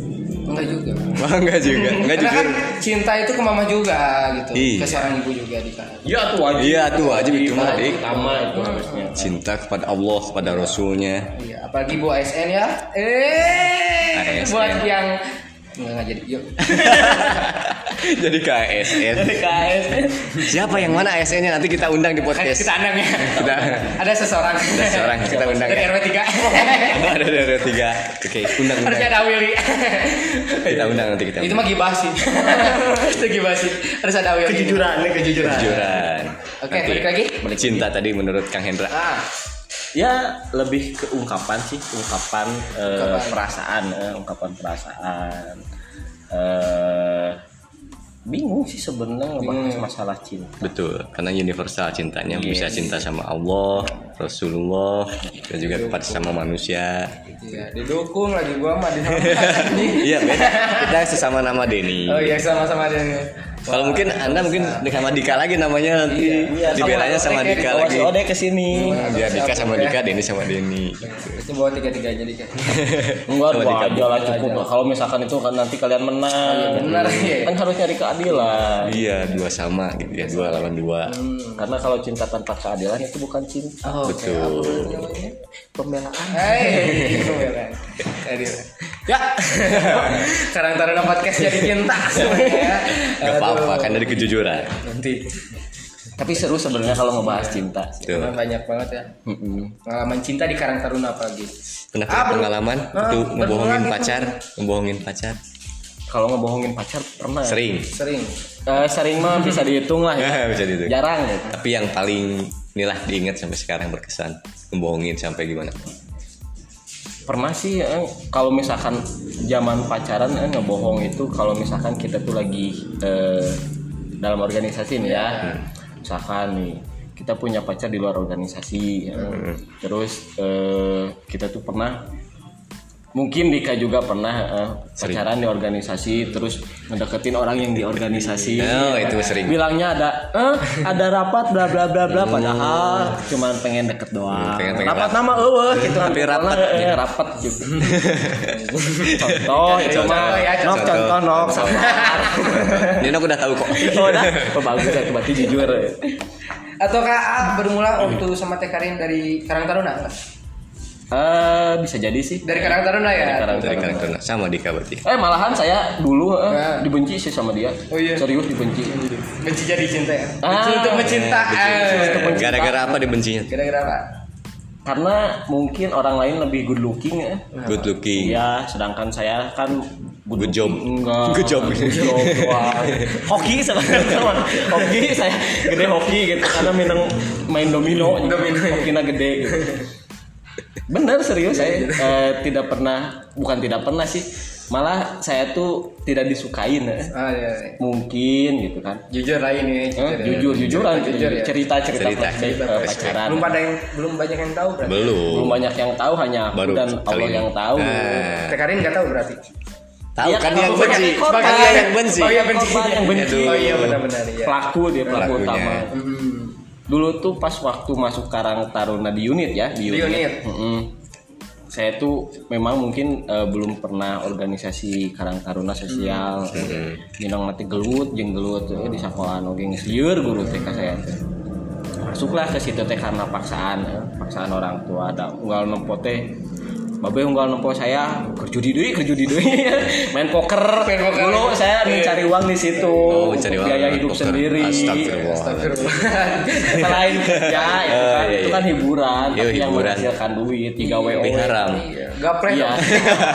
Enggak juga. Wah, enggak juga. Enggak Karena jujur. kan cinta itu ke mama juga gitu. Iya. Ke seorang ibu juga di. Iya tuh wajib. Iya, tuh wajib itu mah, Dik. Utama itu harusnya. Cinta kepada Allah, kepada Rasulnya. Iya, apalagi Bu ASN ya. Eh, ASN. buat yang Nggak, jadi. Yuk. Jadi ke ASN. KS Siapa yang mana ASN-nya nanti kita undang di podcast. Kita andang ya. Kita Ada seseorang. Ada seseorang, kita undang Dari ya. RW 3. ada dari tiga. Oke, undang Harusnya undang. ada Willy. Kita undang nanti kita. Itu undang. mah gibah sih. Itu gibah sih. Harus ada Willy. kejujuran nih kejujuran kejujuran. Oke, Nanti balik lagi. Cinta tadi menurut Kang Hendra. Ah, ya lebih ke ungkapan sih ungkapan, eh, Ungkapan. perasaan eh, ungkapan perasaan eh bingung sih sebenarnya ngebahas masalah cinta Betul, karena universal cintanya Yes. bisa cinta sama Allah, Rasulullah, dan juga kepada sama manusia. iya, didukung lagi gua mah di Iya, beda. Kita sesama nama Denny. Oh iya sama-sama nih. Kalau mungkin Anda mungkin sama Dika lagi namanya nanti Iya, dibelanya sama sama Dika lagi. si Ode ke sini Biar Dika sama Dika, Denny sama Denny. Itu bawa tiga-tiganya nih kan. enggak dua Dika. aja lah cukup lah. kalau misalkan itu kan nanti kalian menang benar, iya. kan harus nyari keadilan Iya, dua sama gitu ya, dua lawan dua. karena kalau cinta tanpa keadilan itu bukan cinta Oh, Betul. pembelaan Hei, beneran. Ya. Sekarang Taruna podcast jadi cinta. Gak apa-apa, kan dari kejujuran. Nanti tapi seru sebenarnya kalau ngebahas cinta Tuh. Emang banyak banget ya. Mm-mm. Pengalaman cinta di Karang Taruna apalagi. Pernah Ah, pengalaman Ah, itu ngebohongin itu. pacar, ngebohongin pacar? kalau ngebohongin pacar pernah Sering. Sering. Eh, sering mah bisa dihitung lah ya. Bisa dihitung. jarang ya Tapi yang paling inilah diingat sampai sekarang berkesan ngebohongin sampai gimana? Pernah sih eh, kalau misalkan zaman pacaran eh, ngebohong itu kalau misalkan kita tuh lagi eh, dalam organisasi nih ya. Misalkan nih kita punya pacar di luar organisasi eh, terus eh, kita tuh pernah mungkin Dika juga pernah eh, pacaran di organisasi terus ngedeketin orang yang di organisasi Oh, itu sering. bilangnya ada eh ada rapat bla bla bla bla padahal cuman pengen deket doang Hmm, pengen- pengen rapat rapat. nama eueuh gitu Tapi rapat. Soalnya, eh, rapat gitu contoh itu Contoh, mah ya, nok contoh. nok sabar Ini aku udah tahu kok. oh dah oh, bagus ya berarti jujur Ataukah ah, bermula waktu sama Teh Karin dari Karang Taruna? Eh bisa jadi sih Dari Karang Taruna ya. Dari Karang Dari karakter sama Dika berarti. eh malahan saya dulu eh, Nah. dibenci sih sama dia Oh, iya. serius dibenci Benci jadi cinta ya. Ah, Benci untuk mencinta. Eh, Gara-gara apa dibencinya? Gara-gara apa? karena mungkin orang lain lebih good looking ya Good looking. Iya, sedangkan saya kan Good job. Enggak. Good job. Good job doang. hoki sebenarnya. hoki saya gede hoki gitu karena minum main domino. Domino, iya. Hokinya gede gitu. Bener serius saya eh, tidak pernah bukan tidak pernah sih. Malah saya tuh tidak disukain ya. Ah, iya, iya. Mungkin gitu kan. Jujur lah ini. Eh, jujur jujuran Jujur ya. cerita cerita Cerita. eh, pacaran. Belum pada yang belum banyak yang tahu berarti. Belum. Belum banyak yang tahu hanya aku Baru dan Allah ini. yang tahu. Nah, Teh Karin nggak tahu berarti. tahu Iya, kan kan yang benci. Kan dia yang benci. Oh iya benci. Yang benci. Oh iya benar-benar iya. Pelaku dia pelaku utama. Hmm. Dulu tuh pas waktu masuk Karang Taruna di unit ya, di Di unit. unit. Mm-mm. Saya tuh memang mungkin eh, belum pernah organisasi Karang Taruna sosial. Minang mati gelut, jeung gelut eh, di sekolah oge geus lieur guru TK saya. Masuklah ke situ teh karena paksaan, eh, paksaan orang tua ada unggal nempo teh Babe unggal nempo saya kerja di deui, kerja di deui. Main poker. Main poker. Dulu saya mencari uang di situ. Oh, mencari uang, biaya hidup poker. sendiri. Astagfirullah. Astagfirullah. selain kerja itu Oh, kan, iya, itu iya. kan hiburan Iya, tapi yang hiburan. menghasilkan duit tiga wo Tapi haram. Gaplek iya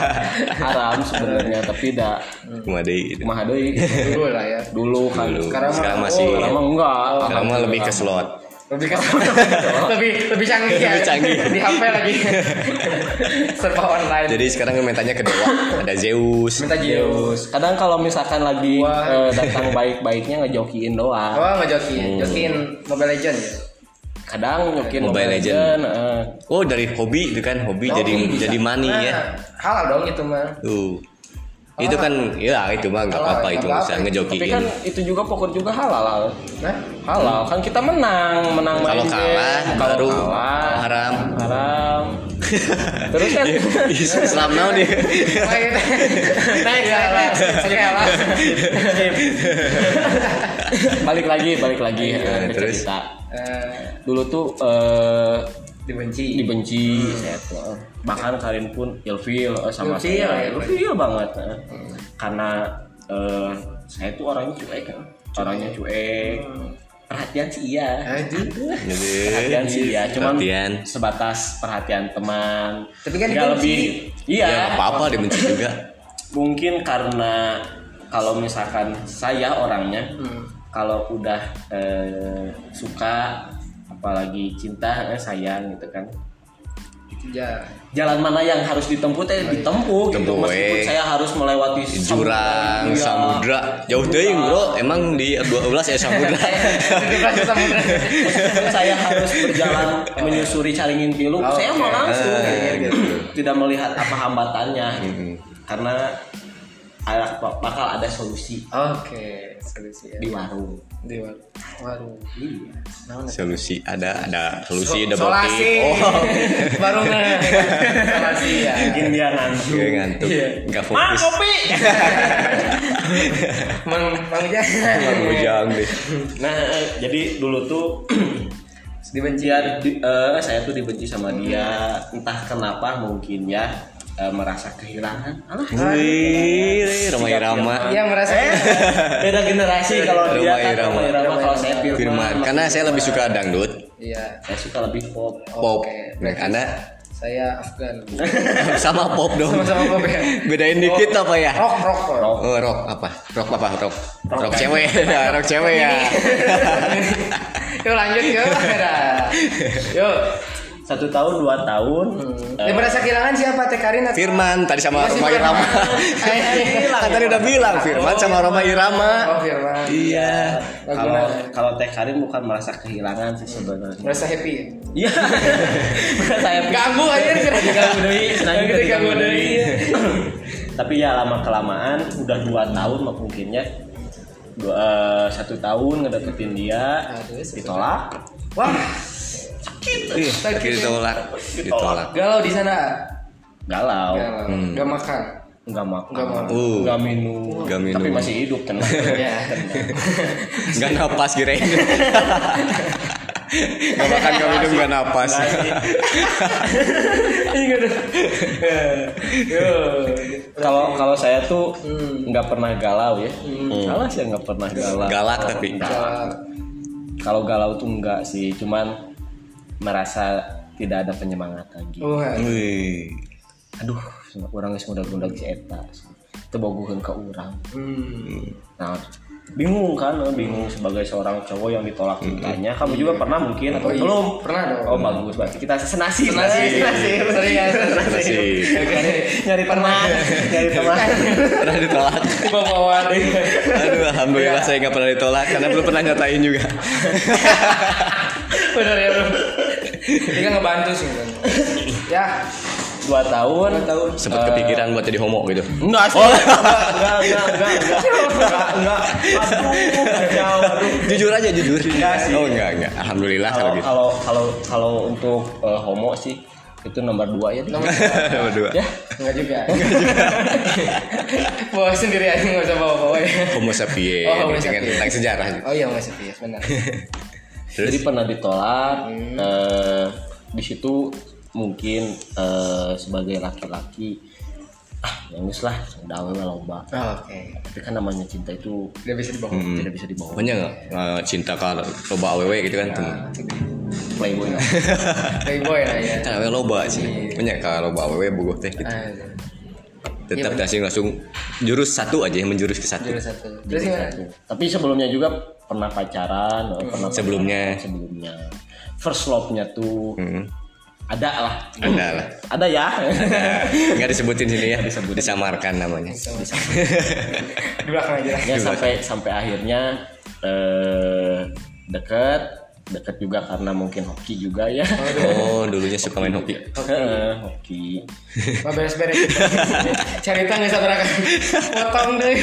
haram sebenarnya tapi tidak Kumadei gitu. deui Dulu lah ya. dulu kan Dulu. Sekarang Sekarang masih sekarang mah enggak sekarang lebih ke slot. Lebih ke lebih lebih canggih ya. Lebih canggih. Di HP lagi. Serba online. Jadi sekarang mintanya ke dewa. Ada Zeus. minta Zeus. kadang kalau misalkan lagi eh, datang baik-baiknya ngejokiin doang Oh ngejokin, jokin Mobile Legend ya. kadang nyokin Mobile Legend. eh. Oh dari hobi itu kan hobi jadi Hobi bisa. jadi money Nah, ya. Halal dong itu mah. Tuh. Itu kan ya itu mah nggak apa-apa itu bisa tapi ngejokiin. kan itu juga poker juga halal Nah, halal kan kita menang menang main Kalau game. kalah kalau baru kalah haram. haram terus kan Islam now dia. main. Naik lah. Balik lagi balik lagi Iya, ke terus? cerita Eh, dulu tuh eh, dibenci. dibenci saya tuh eh. bahkan Karin pun ilfil eh, sama Ilfil, saya ya. ilfil banget eh. karena eh, saya tuh orangnya cuek kan orangnya cuek perhatian sih iya Aduh. Jadi perhatian sih ya cuman perhatian. sebatas perhatian teman Tapi kan Nggak dibenci. lebih iya Ya, nggak apa-apa dibenci juga. mungkin karena kalau misalkan saya orangnya Hmm. kalau udah eh, suka apalagi cinta eh, sayang gitu kan Ya. jalan mana yang harus ditempuh teh ditempuh gitu Tempuh, meskipun eh. saya harus melewati Jurang, Iya. samudra, jauh deh bro. Emang di 12 ya samudra. Meskipun saya harus berjalan menyusuri Caringin Pilu, Oh, saya mau langsung Ah, gitu. tidak melihat apa hambatannya, Mm-mm. karena ada, bakal ada solusi Oke, solusi ya. di warung. Di war- warung. Iya. Ya? Solusi ada ada solusi ada Solasi. bokep. Oh, Baru? Solasi ya. Mungkin dia ngantuk. Gue ngantuk, Iya. nggak Mang fokus. kopi. Mang Mang Ujang. Bang Ujang deh. nah, jadi dulu tuh Dibenci. dia di- eh, saya tuh dibenci sama dia, entah kenapa mungkin ya eh, merasa kehilangan. Alah, Wih, Roma Irama. Iya merasa. beda generasi kalau dia kan Irama. Roma Irama kalau saya Firman. Firman, karena saya lebih suka dangdut, Iya. saya suka lebih pop. pop. Oke. Nah, karena Saya Afgan. sama pop dong. Sama-sama pop ya. Bedain dikit apa ya? Rock rock rock. Oh, rock apa? Rock apa? Rock. Rock cewek. Ya, rock cewek ya. Yuk lanjut yuk. Yuk. Satu tahun dua tahun. eh, Yang merasa kehilangan siapa? Teh Karin atau? Firman tadi sama Masih Roma. Irama. Kan tadi udah bilang Firman sama Roma Irama. Oh Firman. Iya. kalau kalau Teh Karin bukan merasa kehilangan sih sebenarnya. Merasa happy. ya? Iya. saya Ganggu aja diganggu deui, senang juga Diganggu deui. Tapi ya lama kelamaan udah dua tahun mungkinnya dua, eh, satu tahun ngedeketin dia Aduh, ditolak Wah, Ih, ditolak. Ditolak. galau di sana. galau Galau. Hmm. Gak makan. nggak makan Nggak makan. Uh. nggak minum Nggak minum. tapi masih hidup tenang Ya. Gak napas kirain. Gak makan gak minum gak napas. Nggak sih. kalau kalau saya tuh nggak pernah galau ya galau sih nggak pernah galau Galak tapi. Galak. kalau galau tuh enggak sih cuman merasa tidak ada penyemangat lagi Wah. Wih. aduh orang geus mudah-mudah si eta itu boguheun ke orang Hmm. nah bingung kan bingung sebagai seorang cowok yang ditolak cintanya kamu juga pernah mungkin atau Oh, iya. belum Pernah dong. oh bagus berarti kita senasib Senasib. senasib Serius. Masih. nyari teman nyari teman Pernah ditolak. Bawa. Aduh, alhamdulillah saya nggak pernah ditolak karena belum pernah nyatain juga. Bener ya bro. Dia ngebantu sih. Ya. dua tahun Tahun. Sempet kepikiran buat jadi homo gitu. Enggak sih. Enggak, enggak, enggak, enggak, enggak, enggak. Aduh, kacau, aduh. Jujur aja jujur. Enggak sih. Oh enggak enggak. Alhamdulillah kalau Kalau gitu. kalau kalau kalau untuk eh, homo sih itu nomor dua ya. Nomor Nomor dua. Ya, Enggak juga. bawa sendiri aja nggak usah bawa bawa ya. Homo sapien. Oh, Homo dengan sapien. tentang sejarah. Oh iya masih ya benar. Jadi pernah ditolak. eh, di situ mungkin eh, sebagai laki-laki ah yang lah dawe we loba. Oh, Oke. Tapi kan namanya cinta itu Udah bisa dibawa. Hmm. tidak bisa dibawa. Banyak nggak eh, cinta kalau loba awewe gitu kan? Nah, Playboy. lah. Playboy lah ya. Kan awewe loba sih. Banyak kalau loba awewe bogoh teh gitu. Ah, Tetap iya, langsung langsung jurus satu aja yang menjurus ke satu. Jurus satu. Terus gimana? Tapi sebelumnya juga pernah pacaran, pernah Sebelumnya. sebelumnya. First love-nya tuh Hmm. ada lah. Ada lah. Ada ya. Nah, nggak disebutin sini ya, disamarkan namanya. Di belakang aja ya sampai sampai akhirnya eh deket deket juga karena mungkin hoki juga ya. Oh, dulunya suka main hoki. Heeh, hoki. Mau beres-beres. Cari tangga sabar kan. Potong deh.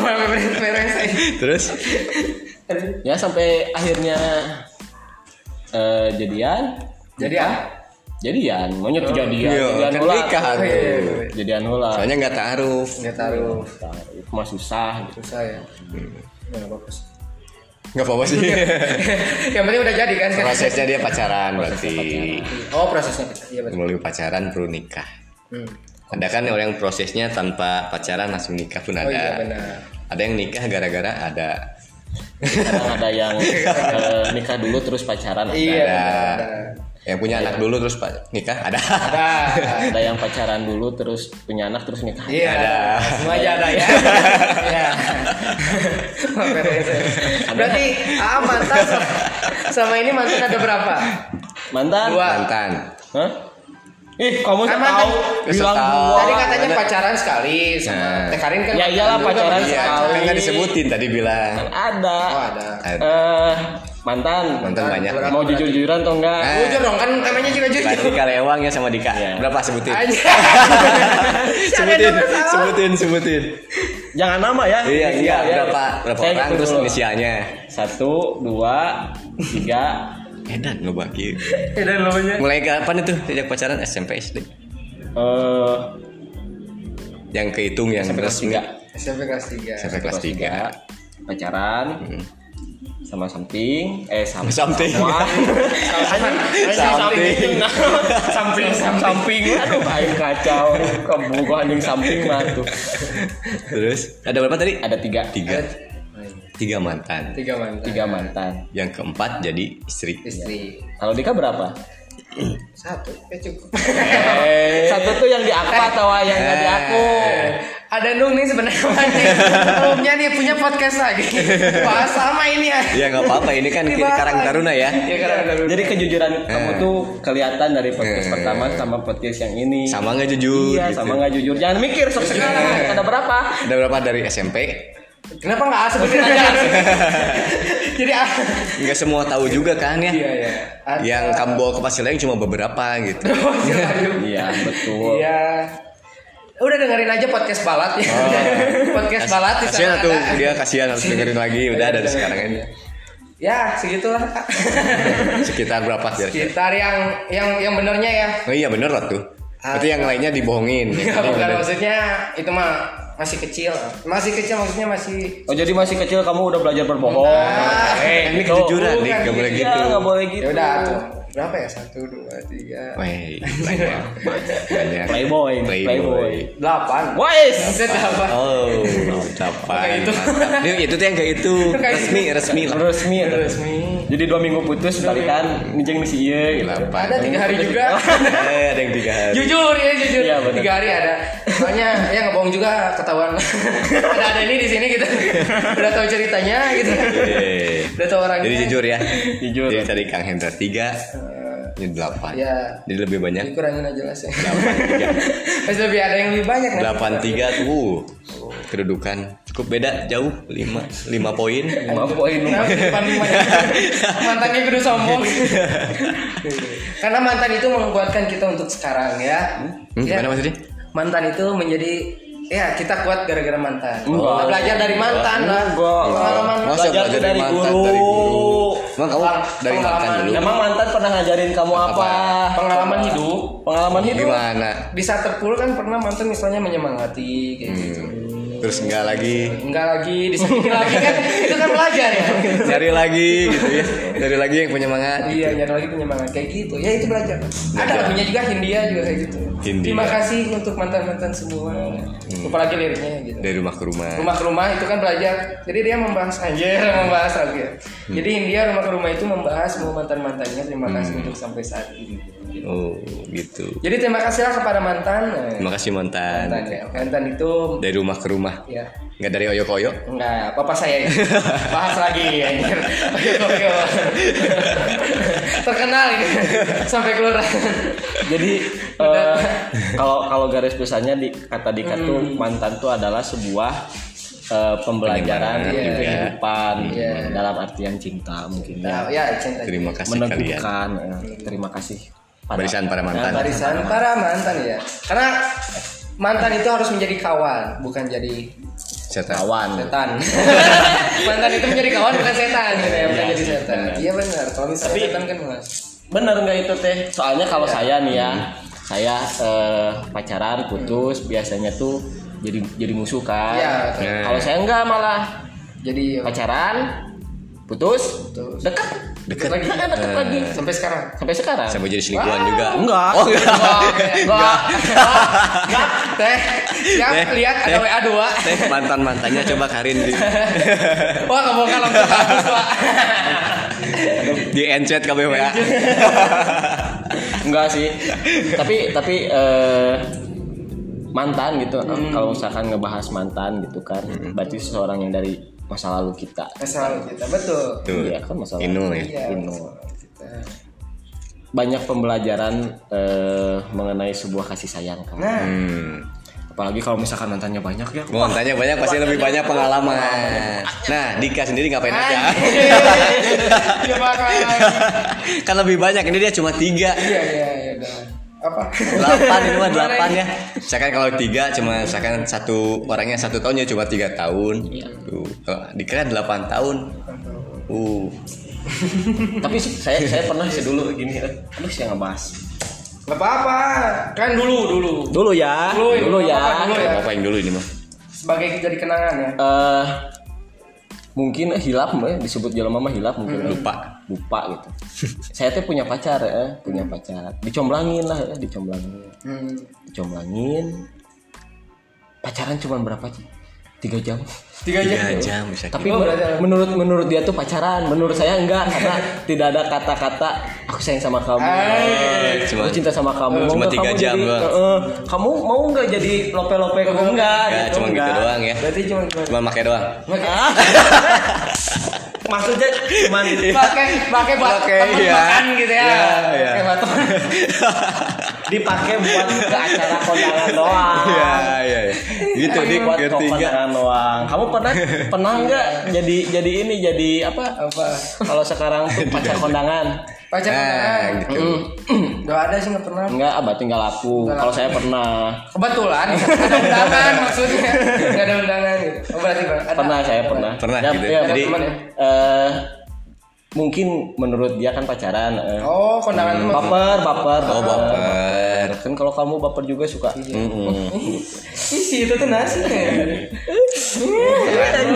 Mau beres-beres. Terus Ya sampai akhirnya eh jadian, Jadi ah. jadian, maunya tuh jadian, iya, jadian kan nikah Oh, iya, iya. Jadian heula. soalnya nggak taruh. Nggak taruh. Nah, itu mah susah gitu. Susah ya. Ya nggak bagus. Nggak apa-apa sih. Yang penting udah jadi kan. Prosesnya dia pacaran berarti. Oh prosesnya kita. Iya betul. Melalui pacaran perlu nikah. Hmm. Ada kan orang yang prosesnya tanpa pacaran langsung nikah pun ada. Oh iya benar. Ada yang nikah gara-gara ada. Kadang ada yang eh, nikah dulu terus pacaran ada. Iya. Ada. benar. Yang punya anak dulu terus pa- nikah ada. Ada. Ada yang pacaran dulu terus punya anak terus nikah. Iya. Ada. Semua aja ada ya. Iya. Berarti ah, mantan sama, sama ini mantan ada berapa? Mantan? Dua. Mantan. Hah? Ih, kamu Kan tahu bilang. Tadi katanya ada. pacaran sekali sama Nah. Teh Karin kan. Ya iyalah, juga pacaran. Iya, sekali. kan nggak disebutin tadi bilang. Kan ada. Oh ada. Ada. Eh, mantan. Mantan banyak. Berapa? Mau jujur-jujuran atau enggak? Eh. Jujur dong kan namanya juga jujur. Berarti Kalewang ya sama Dika. Iya. Berapa sebutin? Sebutin, sebutin, sebutin. Jangan nama ya. Iya, iya. Inisial ya. Berapa, berapa Saya orang terus dulu. inisialnya? Satu, dua, tiga. Edan lo bagi. Dan namanya. Mulai kapan itu sejak pacaran SMP SD? Eh, Yang kehitung yang sampai kelas resmi. tiga. SMP kelas 3. Sampai kelas Kelas tiga. 3 Pacaran. Sama something. Eh, sama Something. Samping. Something. Samping. Samping. Aduh, aing kacau. Kamu gua anjing samping mah tuh. Terus ada berapa tadi? Ada tiga. Tiga. Tiga mantan. Tiga mantan. Tiga mantan. Yang keempat jadi istri. Istri. Kalau Dika berapa? Satu. Ya cukup. Eh, Satu tuh yang di aku atau yang nggak di aku? Eh, Ada Nung nih sebenarnya. Sebelumnya nih punya podcast lagi. Wah sama ini ya. Ya nggak apa-apa ini kan Karang. Taruna ya. Iya karang taruna. Jadi kejujuran kamu tuh kelihatan dari podcast Eh. pertama sama podcast yang ini. Sama nggak jujur? Iya, gitu. sama nggak jujur. Jangan mikir sok sekarang ada berapa? Ada berapa dari SMP? Kenapa nggak sebutin aja? Jadi ah. Nggak semua tahu juga kan ya. Iya iya. Ada- Yang kamu bawa ke Pasilayang cuma beberapa gitu. Iya, betul. Iya. Udah dengerin aja podcast balat ya. podcast balat Kasihan tuh ada. dia kasihan harus dengerin lagi. Udah Iya, dari sekarang ini. Ya segitulah. Kak. Sekitar berapa kira-kira? Sekitar yang yang yang benernya ya. Oh iya bener lah tuh. Berarti yang lainnya dibohongin. Ini bukan maksudnya itu mah masih kecil. Masih kecil maksudnya masih Oh jadi masih kecil kamu udah belajar berbohong. Nah, eh, Ini gitu. kejujuran nih, nggak boleh gitu. gitu. Nggak boleh gitu. ya udah tuh. Berapa ya? Satu, dua, tiga, Wih, banyak, banyak. Playboy, Playboy. delapan. Wais. Maksudnya delapan. Oh, delapan. Itu. Itu tuh yang kayak itu Kayak resmi, resmi. Resmi. Resmi. Jadi dua minggu putus balikan nijeng misi iya gitu. Delapan. Ada tiga hari juga. Eh, ada yang tiga hari. jujur ya jujur. Iya, benar. tiga hari ada. Soalnya ya nggak bohong juga ketahuan. ada ada ini di sini gitu. Udah tahu ceritanya gitu. Eh, Udah tahu orangnya. Jadi jujur ya. Jujur. Jadi tadi Kang Hendra tiga, ini delapan. Ya. Jadi lebih banyak. Dikurangin aja lah sih. Delapan tiga. Masih lebih ada yang lebih banyak nih. Delapan tiga tuh. Kedudukan cukup beda jauh lima lima poin. Lima poin ya. Mantannya kudu sombong. Karena mantan itu menguatkan kita untuk sekarang ya. Hmm, Ya. gimana maksudnya? Mantan itu menjadi ya kita kuat gara-gara mantan. Enggak. Kita belajar dari mantan lah. Enggak. Pengalaman Belajar belajar dari mantan, guru. dari guru. Emang kamu Pengalaman. dari mantan dulu? Emang mantan pernah ngajarin kamu apa? pengalaman hidup. Pengalaman hidup. Gimana? Di saat terpuruk kan pernah mantan misalnya menyemangati kayak gitu. Terus enggak lagi Enggak lagi disakiti lagi kan itu kan belajar ya. cari lagi gitu ya. Cari lagi yang penyemangat. Iya, nyari lagi penyemangat kayak gitu. Ya itu belajar. Ada Belajar. lagunya juga Hindia juga kayak gitu. Hindia. Terima kasih untuk mantan-mantan semua. Lupa lagi liriknya gitu. Dari rumah ke rumah. Rumah ke rumah itu kan belajar. Jadi dia membahas anjir, membahas lagi. ya. Jadi India rumah ke rumah itu membahas semua mantan-mantannya. Terima kasih untuk sampai saat ini. Oh, gitu. Jadi terima kasihlah kepada mantan. Terima kasih mantan. Mantan ya. Mantan itu Dari rumah ke rumah. ya Enggak dari oyok oyok. Enggak, papa saya ya. Bahas lagi anjir. Oke, oke. Terkenal ini sampai keluar. Jadi eh, kalau kalau garis besarnya di kata Dika tuh mantan tuh adalah sebuah eh, pembelajaran di iya. kehidupan Iya. dalam artian cinta mungkin Nah, ya ya, cinta. Terima kasih kalian. meneguhkan eh, terima kasih Barisan para mantan. Barisan para mantan ya. Karena mantan itu harus menjadi kawan, bukan jadi Setan. kawan setan. mantan itu menjadi kawan bukan setan gitu ya, bukan jadi setan. Iya benar. Kalau misalnya Tapi- setan kan mas. bener nggak itu teh soalnya kalau saya nih ya saya eh, pacaran putus biasanya tuh jadi jadi musuh kan Iya. Nah. kalau saya enggak malah Jadi pacaran putus Putus. dekat Deket lagi. Dekat, dekat lagi Sampai sekarang. sampai sekarang Sampai jadi selingkuhan Wah. juga. enggak Oh enggak. Enggak, enggak, enggak. Teh, siap Teh, lihat ada. WA 2. Teh mantan mantannya coba Karin di Wah, langsung bagus, Pak. di encet KBWA. enggak sih tapi tapi eh, mantan gitu kalau misalkan ngebahas mantan gitu kan berarti seseorang yang dari masa lalu kita Masa lalu kita betul. Tuh. Iya kan masa lalu Inul ya. Iya, Inul. masa lalu kita. banyak pembelajaran eh, mengenai sebuah kasih sayang kan Nah, Hmm. apalagi kalau misalkan mantannya banyak ya tanya banyak pasti lebih banyak pengalaman. Nah, Dika sendiri ngapain aja? Iya, makanya. kan lebih banyak ini dia cuma tiga. Iya, iya, iya. Apa? delapan ini mah delapan ya. Misalkan kalau tiga cuma misalkan satu orangnya satu tahun ya cuma tiga tahun. Tuh kalau dikira delapan tahun. Uh. Tapi sih, saya saya pernah sih dulu gini eh, aduh saya ngebahas Gak apa-apa. Kan dulu, dulu. dulu ya. Dulu, dulu nggak ya. Dulu ya. apa yang dulu ini mah. Sebagai jadi kenangan ya. eh mungkin hilap eh, disebut jalan mama hilap mungkin eh. lupa. Lupa gitu. Saya tuh punya pacar ya punya pacar. Dicomblangin lah ya dicomblangin. Hmm. dicomblangin. Pacaran cuma berapa sih tiga jam Tiga tiga jam. jam bisa tapi Oh, men- berarti- menurut menurut dia tuh pacaran menurut saya enggak karena tidak ada kata-kata aku sayang sama kamu Hai. Cuma- aku cinta sama kamu Cuma tiga kamu jam jadi-. Eh, eh, kamu mau nggak jadi lope-lope kamu enggak ya gitu cuma gitu enggak. doang ya Berarti cuma cuma cuma pakai doang Ah. maksudnya cuman pakai pakai buat iya. makan gitu ya. Buat temen. dipakai buat ke acara kondangan doang iya iya iya. gitu dik buat ngerti kondangan doang kamu pernah pernah nggak jadi jadi ini jadi apa Apa? kalau sekarang tuh pacar kondangan Pacar nah kondangan. gitu Gak ada sih nggak pernah. enggak abah tinggal aku kalau saya pernah Kebetulan ada undangan maksudnya. Gak ada undangan gitu. Oh, berarti ada. pernah saya pernah Pernah ya, gitu. ya, Jadi- teman ya? eh, mungkin menurut dia kan pacaran eh. Oh, kondangan maksudnya. baper baper oh baper kan kalau kamu baper juga suka. Isi itu tuh nasi.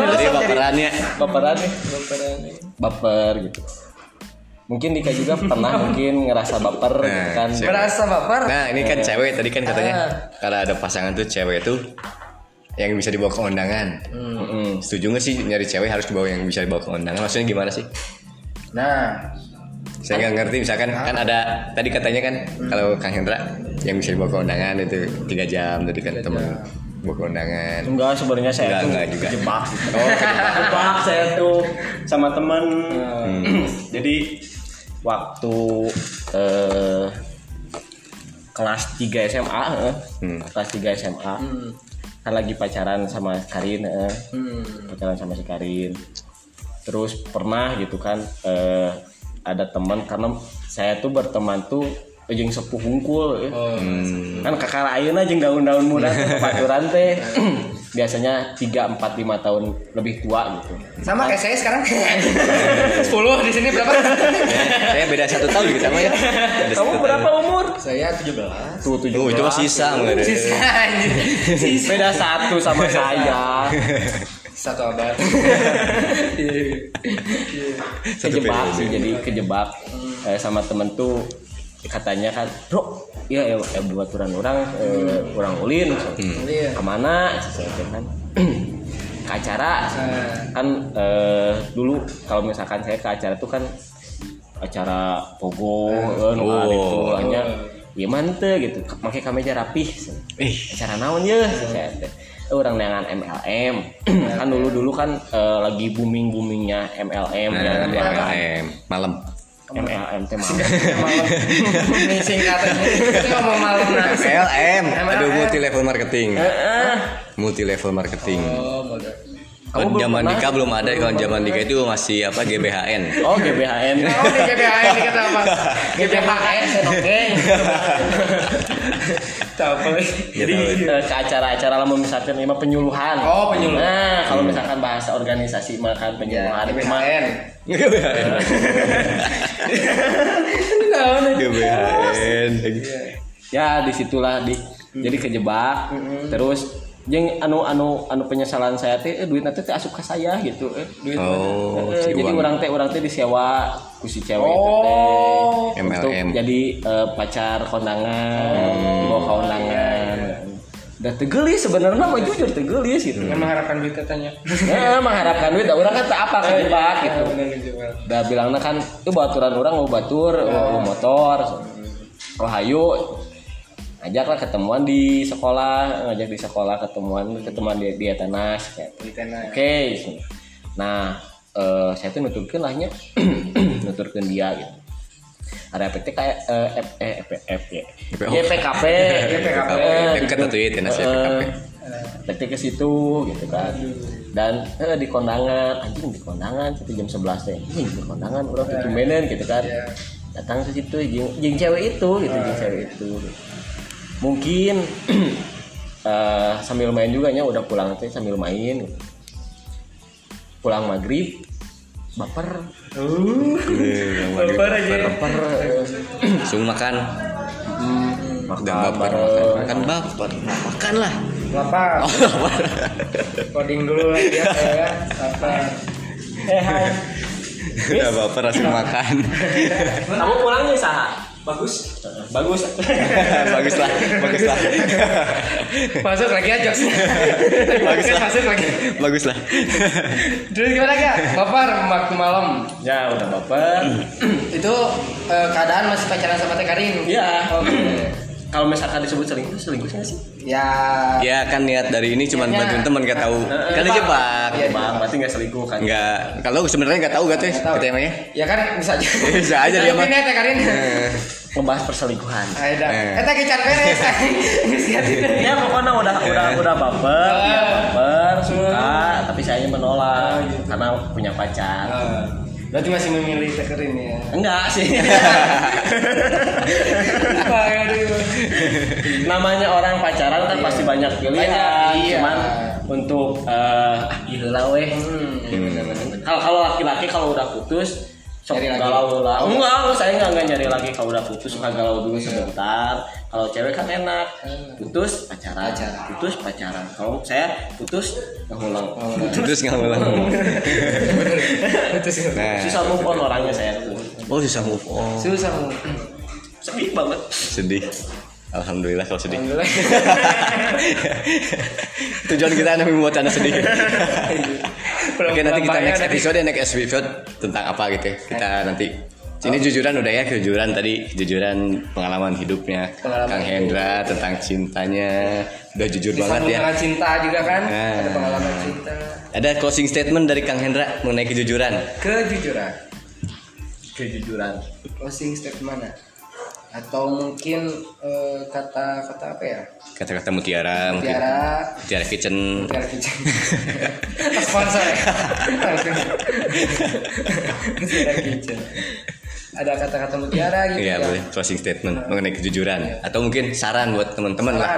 jadi baperannya baperan nih baper gitu mungkin Dika juga pernah mungkin ngerasa baper gitu Nah, kan siap. Merasa baper. Nah ini kan cewek tadi kan katanya Ah. kalau ada pasangan tuh cewek tuh yang bisa dibawa ke undangan. Mm-mm. Setuju nggak sih nyari cewek harus dibawa yang bisa dibawa ke undangan? Maksudnya gimana sih? Nah, Saya nggak ngerti misalkan kan ada tadi katanya kan kalau Kang Hendra yang bisa dibawa ke undangan itu tiga jam tadi kan teman bawa ke undangan. enggak sebenarnya Enggak, saya tuh enggak juga. kejebak gitu. kejebak saya tuh sama teman Hmm. jadi waktu eh, kelas 3 SMA eh, Hmm. kelas 3 SMA kan lagi pacaran sama Karin eh. hmm. pacaran sama si Karin terus pernah gitu kan eh, ada teman karena saya tuh berteman tuh jeung sepuh hungkul ya. Hmm. kan kakak ayeuna jeung daun-daun muda tuh baturan teh biasanya 3 4 5 tahun lebih tua gitu sama kayak saya sekarang. 10 di sini berapa? Saya beda satu tahun kita mah ya. Beda kamu berapa tahun. umur saya 17. tuh Oh itu mah 17 sisa nggak ada. Sisa. Sisa. beda satu sama saya Satu abad. Satu kejebak sih jadi kejebak. Eh, sama temen tuh katanya kan bro ya ya, ya buat orang orang eh, orang ulin Iya. ke mana? Teh kan. Ke acara. Nah. kan eh, dulu kalau misalkan saya ke acara tuh kan acara pogo kan Oh. itu hanya ya mante gitu. Pakai kemeja rapih. Ih, acara naon ya? Saya Eh, orang dengan MLM kan dulu dulu kan eh, lagi booming boomingnya MLM nah, ya, MLM malam. MLM teh mau Ini singkatannya. Ngomong malam nah. MLM, aduh MLM. multi level marketing. Eh, Multi level marketing. Oh, Kamu belum zaman? Dika belum ada, kalau zaman Dika itu masih apa GBHN. oh GBHN Oh, di GBHN dikata apa? GBHN oke jadi eh, ke acara-acara lah misalkan ini mah penyuluhan Oh, penyuluhan. nah kalau misalkan bahasa organisasi makan penyuluhan itu mah GBHN. GBHN. GBHN. ya di situlah di jadi kejebak terus jeung anu anu anu penyesalan saya teh eh, duit nanti teh asup ke saya gitu eh, duit Oh, Eh, si jadi uang. orang teh orang teh disewa ku si cewek itu Oh. teh untuk MLM. jadi eh, pacar kondangan dibawa ke kondangan udah tegelis sebenarnya mah jujur tegelis gitu Yang mengharapkan duit katanya. Eh, mengharapkan duit, orang kan tak apa kejebak gitu. Bener kejebak. Udah bilangnya kan itu baturan orang mau batur, mau motor. Oh hayu ajaklah ketemuan di sekolah, ngajak di sekolah ketemuan ketemuan di di kayak. Di tanah. Oke. Nah, eh, saya tuh nuturkeun lahnya nuturkeun dia gitu. Ada PT kayak eh, F, eh, F, F, ya. YPKP, YPKP. eh, Dekat gitu. atuh ya, Tenas Eh, YPKP. Tekte ke situ gitu kan. Dan eh, di kondangan, anjing di kondangan itu jam 11 teh. Anjing di kondangan orang tuh gitu kan. Iya. Datang ke situ jeung jeung cewek itu gitu, jeung cewek itu. Mungkin eh, sambil main juga nya udah pulang teh sambil main. gitu. Pulang maghrib baper Baper aja. baper eh, Langsung makan. makan Dan baper makan. Makan baper. Makan lah. Lapar. Coding dulu lagi ya saya. Lapar. Eh hai. Udah baper langsung makan. Kamu pulangnya saha? Bagus. Bagus. bagus lah, bagus lah. Masuk lagi aja. Bagus lah. Masuk lagi. bagus lah. Terus gimana ya? Baper waktu malam. ya udah baper. Itu eh, keadaan masih pacaran sama Teh Karin. Iya. Oke. Kalau misalkan disebut selingkuh, selingkuh nggak sih? Ya. Ya kan niat dari ini cuma Niatnya. bantuin teman gak tahu. Kan jebak. Iya, Bang, berarti nggak selingkuh kan? Enggak. Kalau sebenarnya nggak tahu gak tuh emangnya. Ya kan bisa aja. Bisa aja dia mah. Membahas perselingkuhan. Aida. Eh. Eta kican beres. Geus ganti deui. Ya pokoknya udah udah udah baper, Ah. baper, suka, tapi saya menolak karena punya pacar. Berarti masih memilih Teh Karin ya. Enggak sih. Namanya orang pacaran kan pasti banyak pilihan. Banyak, iya. Cuman untuk eh ah, iya lah weh. Hmm. Kalau kalau laki-laki kalau udah putus Nyari lagi. galau lah. Enggak, enggak, saya enggak, enggak nyari lagi kalau udah putus suka galau dulu sebentar. Kalau cewek kan enak. Putus pacaran. Pacaran. Putus pacaran. Kalau saya putus ngulang. Terus nggak ngulang. Putus. Nah, Susah move on orangnya saya tuh. oh susah move on. Susah. Mu. Sedih banget. Sedih. Alhamdulillah kalau sedih. Alhamdulillah. Tujuan kita adalah membuat anda sedih. Oke nanti kita next episode next episode tentang apa gitu. ya. Kita nanti ini jujuran udah ya kejujuran tadi kejujuran pengalaman hidupnya Pengalaman Kang Hendra tentang cintanya udah jujur Disambung banget ya. cinta juga kan. Nah. Ada pengalaman cinta. Ada closing statement dari Kang Hendra mengenai kejujuran. Kejujuran. Kejujuran. Closing statement mana? Atau mungkin eh, kata-kata apa ya? Kata-kata mutiara, mungkin Tiara mutiara kitchen. Tiara Kitchen. Sponsor ya. Tiara Kitchen. Ada kata-kata mutiara gitu Iya ya. boleh closing statement mengenai kejujuran atau mungkin saran buat teman-teman lah.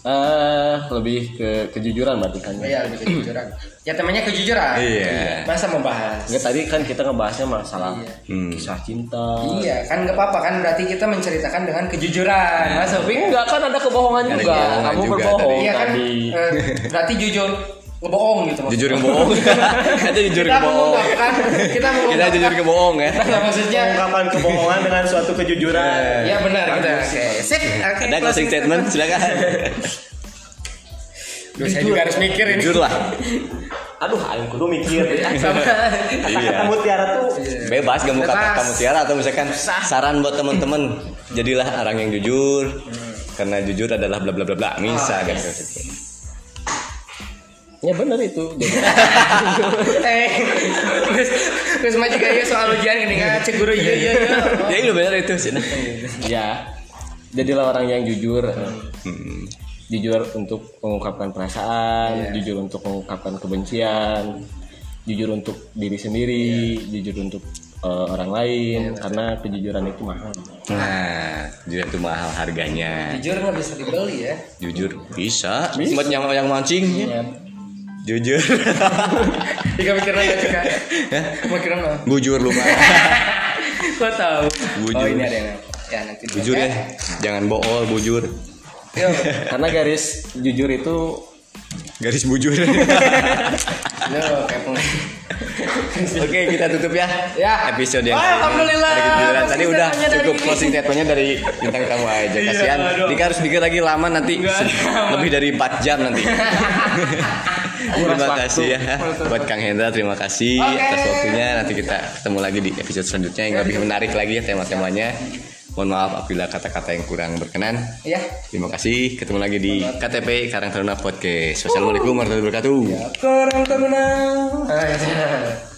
Eh lebih ke kejujuran berarti kan. Iya, lebih kejujuran. Ya temanya kejujuran. Iya. Masa membahas? Enggak tadi kan kita ngebahasnya masalah Hmm. kisah cinta. Iya, kan nggak apa-apa kan berarti kita menceritakan dengan kejujuran. Masa Tapi enggak kan ada kebohongan Ada juga. kebohongan Kamu juga berbohong Iya kan tadi. eh, berarti jujur ngebohong gitu maksudnya. Jujur ngebohong. Kita jujur kita ngebohong. mengungkapkan kita Kita mengungkapkan jujur ngebohong ya. Maksudnya Pengungkapan kebohongan dengan suatu kejujuran. ya benar kita oke sip Ada closing statement silakan. Duh, saya juga harus mikir ini Jujur lah. Aduh, aing kudu mikir ya. sama Iya. Kata mutiara tuh Bebas gak mau kata Bebas. kamu tiara atau misalkan saran buat teman-teman. Jadilah orang yang jujur. Karena jujur adalah bla bla bla bla. Misa kan. Ya benar itu. eh terus terus mah juga ya soal ujian ini kan cek guru iya iya iya Ya itu benar itu sih. ya. Jadilah orang yang jujur. Hmm. Jujur untuk mengungkapkan perasaan, jujur untuk mengungkapkan kebencian, jujur untuk diri sendiri, jujur untuk eh, orang lain karena kejujuran itu mahal. Nah, jujur itu mahal harganya. jujur nggak bisa dibeli ya Jujur bisa. Buat yang yang mancing. Ya. Jujur. Tiga pikiran nggak juga pikiran mah Bujur lu mah. kok tahu Bujur. oh ini ada yang ya nanti Bujur ya. Jangan bohong, bujur. Yo. Karena garis jujur itu Garis bujur. Peng- Oke, kita tutup ya. Ya. Episode yang ini. alhamdulillah. Dari. Tadi udah cukup ini. closing statementnya dari bintang tamu aja. Kasihan. aduh. Dika harus bikin lagi lama nanti lebih dari 4 jam nanti. Terima waktu. kasih ya buat Kang Hendra terima kasih Oke. atas waktunya nanti kita ketemu lagi di episode selanjutnya yang lebih menarik lagi ya tema-temanya mohon maaf apabila kata-kata yang kurang berkenan Ya. terima kasih ketemu lagi di KTP Karang Taruna Podcast wassalamualaikum warahmatullahi wabarakatuh Korang taruna.